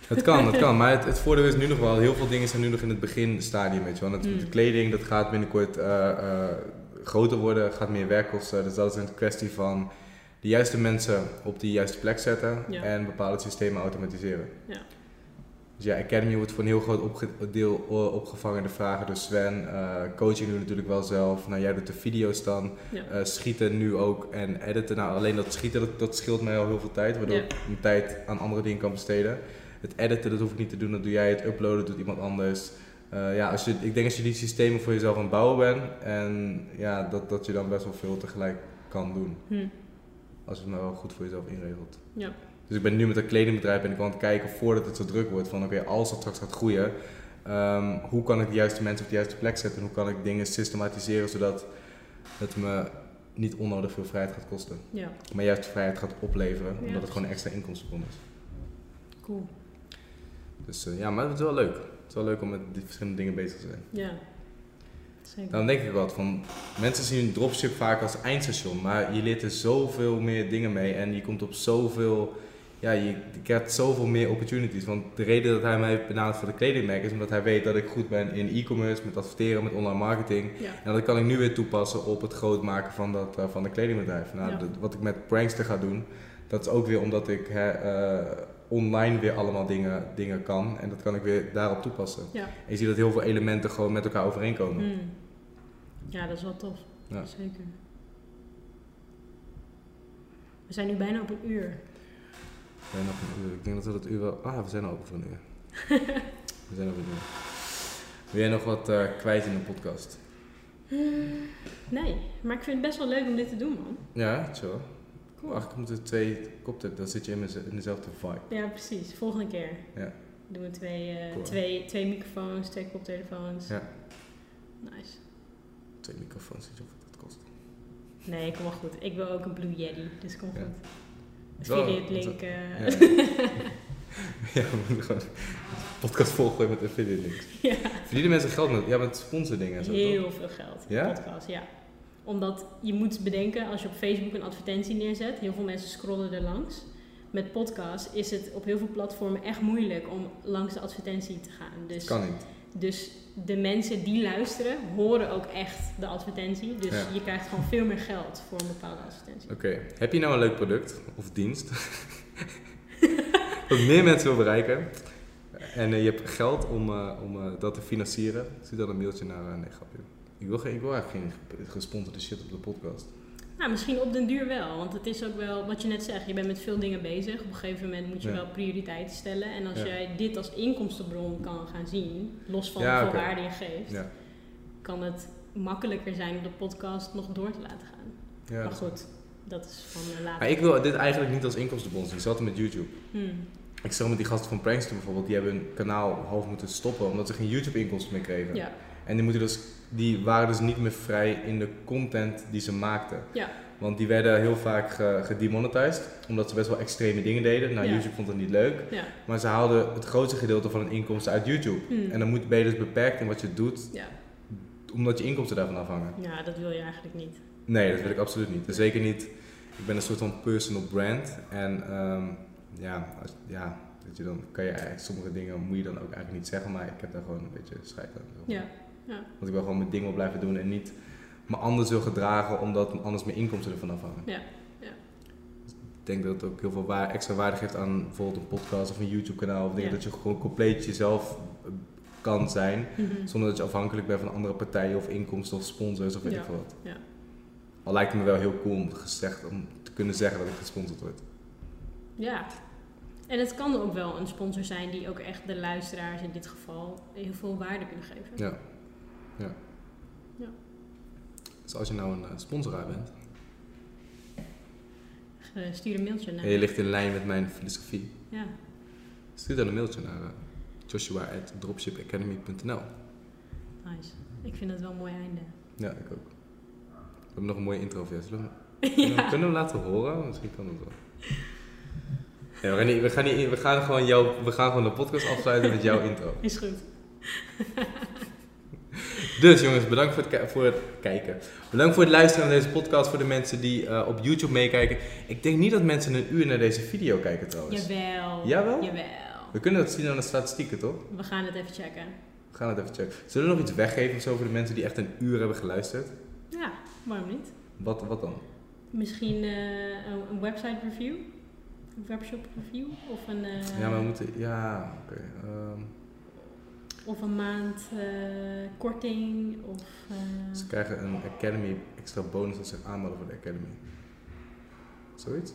Het kan, het kan. Maar het, het voordeel is nu nog wel, heel veel dingen zijn nu nog in het beginstadium, weet je wel. Het, Mm. De kleding, dat gaat binnenkort eh, eh, groter worden, gaat meer werk kosten. Dus dat is een kwestie van de juiste mensen op de juiste plek zetten Ja. en bepaalde systemen automatiseren. Ja. Dus ja, Academy wordt voor een heel groot opge- deel opgevangen de vragen door Sven. Eh, coaching doe natuurlijk wel zelf. Nou, jij doet de video's dan. Ja. Schieten nu ook en editen. Nou, alleen dat schieten, dat, dat scheelt mij al heel veel tijd. Waardoor Ja. ik mijn tijd aan andere dingen kan besteden. Het editen, dat hoef ik niet te doen. Dat doe jij. Het uploaden doet iemand anders. Eh, ja, als je, ik denk als je die systemen voor jezelf aan het bouwen bent. En ja, dat, dat je dan best wel veel tegelijk kan doen. Hm. Als je het maar wel goed voor jezelf inregelt. Ja. Dus ik ben nu met een kledingbedrijf en ik aan het kijken voordat het zo druk wordt. Van oké, als het straks gaat groeien. ehm, hoe kan ik de juiste mensen op de juiste plek zetten? En hoe kan ik dingen systematiseren zodat het me niet onnodig veel vrijheid gaat kosten. Ja, Maar juist vrijheid gaat opleveren. Ja, omdat het gewoon een extra inkomstenbron is. cool. Dus eh, ja, maar het is wel leuk. Het is wel leuk om met die verschillende dingen bezig te zijn. Ja, zeker. Dan denk ik wat van, mensen zien dropship vaak als eindstation, maar je leert er zoveel meer dingen mee en je komt op zoveel, ja, je, krijgt zoveel meer opportunities. Want de reden dat hij mij heeft benaderd voor de kledingmerk is omdat hij weet dat ik goed ben in e-commerce, met adverteren, met online marketing. Ja, En dat kan ik nu weer toepassen op het groot maken van, dat, eh, van de kledingbedrijf. Nou, Ja. dat- wat ik met Prankster ga doen, dat is ook weer omdat ik hè, eh, online weer allemaal dingen, dingen kan en dat kan ik weer daarop toepassen. ja. En je ziet dat heel veel elementen gewoon met elkaar overeenkomen. Hm. Ja, dat is wel tof. Ja. Zeker. We zijn nu bijna op een uur. Zijn nog een uur. Ik denk dat we dat uur wel... Ah, we zijn al over een uur. we zijn over een uur. Wil jij nog wat eh, kwijt in de podcast? Nee, maar ik vind het best wel leuk om dit te doen, man. Ja, zo. Cool. Eigenlijk moeten we twee koptelefoons... Dan zit je in, dezelfde vibe. Ja, precies. Volgende keer Ja. doen we twee, eh, Cool. twee, twee microfoons, twee koptelefoons. Ja. Nice. Twee microfoons, weet je hoeveel dat kost? Nee, kom wel goed. Ik wil ook een Blue Yeti, dus kom Ja. goed. Affiliate link. eh, Ja. ja, we moeten gewoon podcast volgooien met affiliate links. Ja. Verdienen mensen geld met... Ja, met sponsordingen en zo, toch? Heel veel geld. Ja? Podcast, ja. Omdat je moet bedenken, als je op Facebook een advertentie neerzet, heel veel mensen scrollen er langs. Met podcast is het op heel veel platformen echt moeilijk om langs de advertentie te gaan. Dus, Kan niet. dus de mensen die luisteren, horen ook echt de advertentie. Dus Ja. je krijgt gewoon veel meer geld voor een bepaalde advertentie. Oké, heb je nou een leuk product of dienst? dat meer mensen wil bereiken. En eh, je hebt geld om, eh, om eh, dat te financieren. Stuur dan een mailtje naar. eh, nee, grapje. Ik wil, geen, ik wil eigenlijk geen gesponsorde shit op de podcast. Nou, misschien op den duur wel. Want het is ook wel, wat je net zegt, je bent met veel dingen bezig. Op een gegeven moment moet je Ja. wel prioriteiten stellen. En als Ja. jij dit als inkomstenbron kan gaan zien, los van Ja, hoeveel waarde je geeft, Ja, kan het makkelijker zijn om de podcast nog door te laten gaan. ja. maar goed, dat is van uh, later. Maar ik wil dit eigenlijk niet als inkomstenbron zien. Ik zat met YouTube. Hmm. Ik zag met die gasten van Prankster bijvoorbeeld. Die hebben hun kanaal half moeten stoppen. Omdat ze geen YouTube inkomsten meer kregen. Ja, En die, moeten dus, die waren dus niet meer vrij in de content die ze maakten. ja, Want die werden heel vaak ge- gedemonetized, omdat ze best wel extreme dingen deden. Nou, Ja. YouTube vond het niet leuk, ja. maar ze haalden het grootste gedeelte van hun inkomsten uit YouTube. Hmm. En dan moet, ben je dus beperkt in wat je doet, ja. omdat je inkomsten daarvan afhangen. ja, dat wil je eigenlijk niet. Nee, dat wil ik absoluut niet. En zeker niet, ik ben een soort van personal brand. En ehm, ja, als, ja weet je, dan kan je eigenlijk sommige dingen moet je dan ook eigenlijk niet zeggen, maar ik heb daar gewoon een beetje scheid aan. Ja, Want ik wil gewoon mijn ding wil blijven doen en niet me anders wil gedragen, omdat anders mijn inkomsten ervan afhangen. ja, ja. Ik denk dat het ook heel veel waar, extra waarde geeft aan bijvoorbeeld een podcast of een YouTube kanaal. Of dingen Ja. dat je gewoon compleet jezelf eh, kan zijn. Mhm. Zonder dat je afhankelijk bent van andere partijen of inkomsten of sponsors of weet ik veel wat. Ja. Al lijkt het me wel heel cool om, gezegd, om te kunnen zeggen dat ik gesponsord word. Ja. En het kan ook wel een sponsor zijn die ook echt de luisteraars in dit geval heel veel waarde kunnen geven. Ja. Ja. Ja. Dus als je nou een uh, sponsoraar bent Uh, stuur een mailtje naar. en je ligt in lijn met mijn filosofie, Ja. stuur dan een mailtje naar uh, joshua.dropshipacademy.nl. Nice. Ik vind het wel een mooi einde. Ja, ik ook. We hebben nog een mooie intro voor jou. Zullen we, kunnen, we, kunnen we hem laten horen? Misschien kan het wel. Ja, we, gaan niet, we, gaan niet, we, gaan gewoon jou, we gaan gewoon de podcast afsluiten met jouw intro. Is goed. Dus jongens, bedankt voor het, voor het kijken. Bedankt voor het luisteren naar deze podcast. Voor de mensen die uh, op YouTube meekijken. Ik denk niet dat mensen een uur naar deze video kijken trouwens. Jawel. Jawel? Jawel. We kunnen dat zien aan de statistieken, toch? We gaan het even checken. We gaan het even checken. Zullen we nog iets weggeven of zo voor de mensen die echt een uur hebben geluisterd? Ja, waarom niet? Wat, wat dan? Misschien eh, een, een website review? Een webshop review? Of een, eh, Ja, maar we moeten... Ja, oké. ehm, of een maand eh, korting? Of, eh, Ze krijgen een Academy extra bonus als ze zich aanmelden voor de Academy. Zoiets?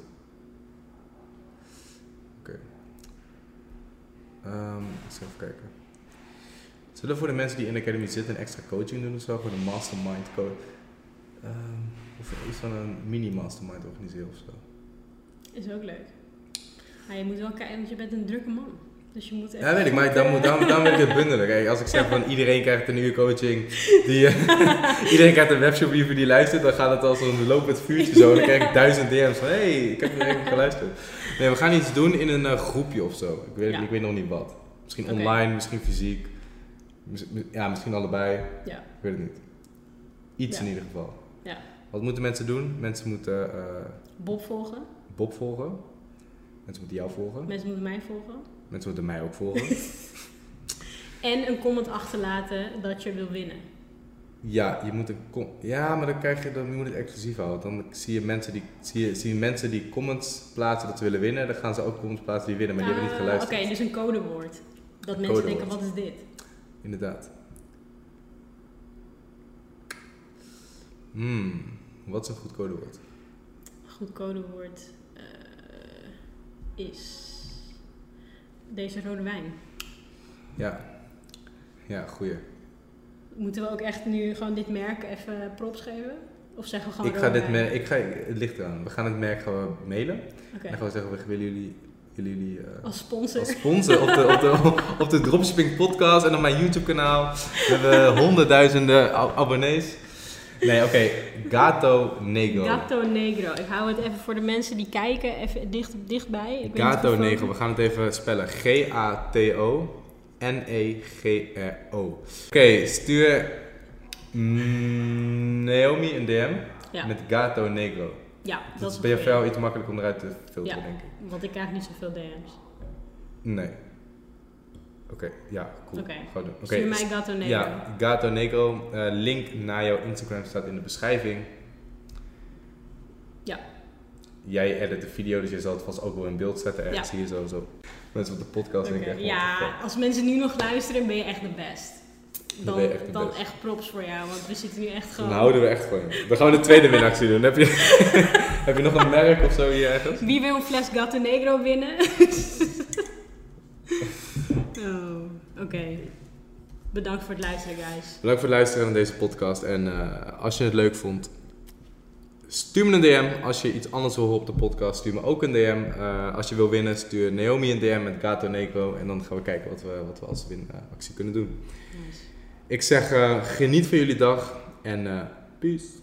Oké. Ehm, eens even kijken. Zullen we voor de mensen die in de Academy zitten een extra coaching doen of zo? Gewoon een mastermind coach. Ehm, of iets van een mini mastermind organiseren of zo. is ook leuk. Maar je moet wel kijken, want je bent een drukke man. Dus je moet even Ja, weet ik, maar dan, moet, dan, dan wil ik het bundelen. Kijk, als ik zeg van iedereen krijgt een uur coaching, die, eh, iedereen krijgt een webshop review die luistert, dan gaat het als een lopend vuurtje zo. Dan krijg ik duizend DM's van, hé, hey, ik heb er even geluisterd. Nee, we gaan iets doen in een eh, groepje of zo. Ik weet, Ja. ik weet nog niet wat. Misschien online, misschien fysiek. Ja, misschien allebei. Ja. Ik weet het niet. Iets Ja. in ieder geval. Ja. Wat moeten mensen doen? Mensen moeten eh, Bob volgen. Bob volgen. Mensen moeten jou volgen. Mensen moeten mij volgen. Mensen moeten mij ook volgen. En een comment achterlaten dat je wil winnen. Ja, je moet een ja, maar dan krijg je dan je moet het exclusief houden. Dan zie je mensen die zie je, zie je mensen die comments plaatsen dat ze willen winnen. Dan gaan ze ook comments plaatsen die winnen, maar die hebben niet Ah, geluisterd. Oké, dus een codewoord. Dat Een mensen codewoord. denken, wat is dit? Inderdaad. Hmm, wat is een goed codewoord? Goed codewoord eh, is deze rode wijn. Ja, ja, goeie. Moeten we ook echt nu gewoon dit merk even props geven? Of zeggen we gewoon Ik ga dit merk, ik ga, het ligt eraan. We gaan het merk gewoon mailen. En dan gaan we zeggen, we willen jullie, willen jullie eh, als sponsor. als sponsor op de, op, de, op de Dropshipping podcast en op mijn YouTube kanaal. We hebben honderdduizenden ab- abonnees. Nee, oké. Gato Negro. Gato Negro. Ik hou het even voor de mensen die kijken, even dicht, dichtbij. Ik Gato Negro. We gaan het even spellen. G-A-T-O N-E-G-R-O. Oké, stuur Naomi een DM Ja, met Gato Negro. ja Dat, dat is bij jou iets makkelijker om eruit te filteren, Ja. denk ik. Want ik krijg niet zoveel DM's. Nee. Oké, ja, cool. Oké. Oké, Stuur mij Gato Negro. Ja, Gato Negro. Eh, link naar jouw Instagram staat in de beschrijving. Ja. Jij edit de video, dus je zal het vast ook wel in beeld zetten ergens Ja. hier zo. zo. Mensen op de podcast denken echt... Ja, als mensen nu nog luisteren, ben je echt de best. Dan, echt dan echt props voor jou, want we zitten nu echt gewoon... Dan houden we echt van je. Dan gaan we de tweede winactie doen. Heb je, heb je nog een merk of zo hier ergens? Wie wil een fles Gato Negro winnen? oh, oké. Bedankt voor het luisteren, guys. Bedankt voor het luisteren naar deze podcast. En eh, als je het leuk vond, stuur me een DM. Als je iets anders wil horen op de podcast, stuur me ook een DM. Eh, als je wil winnen, stuur Naomi een DM met Gato Negro. En dan gaan we kijken wat we, wat we als winactie kunnen doen. Nice. Ik zeg, eh, geniet van jullie dag en peace.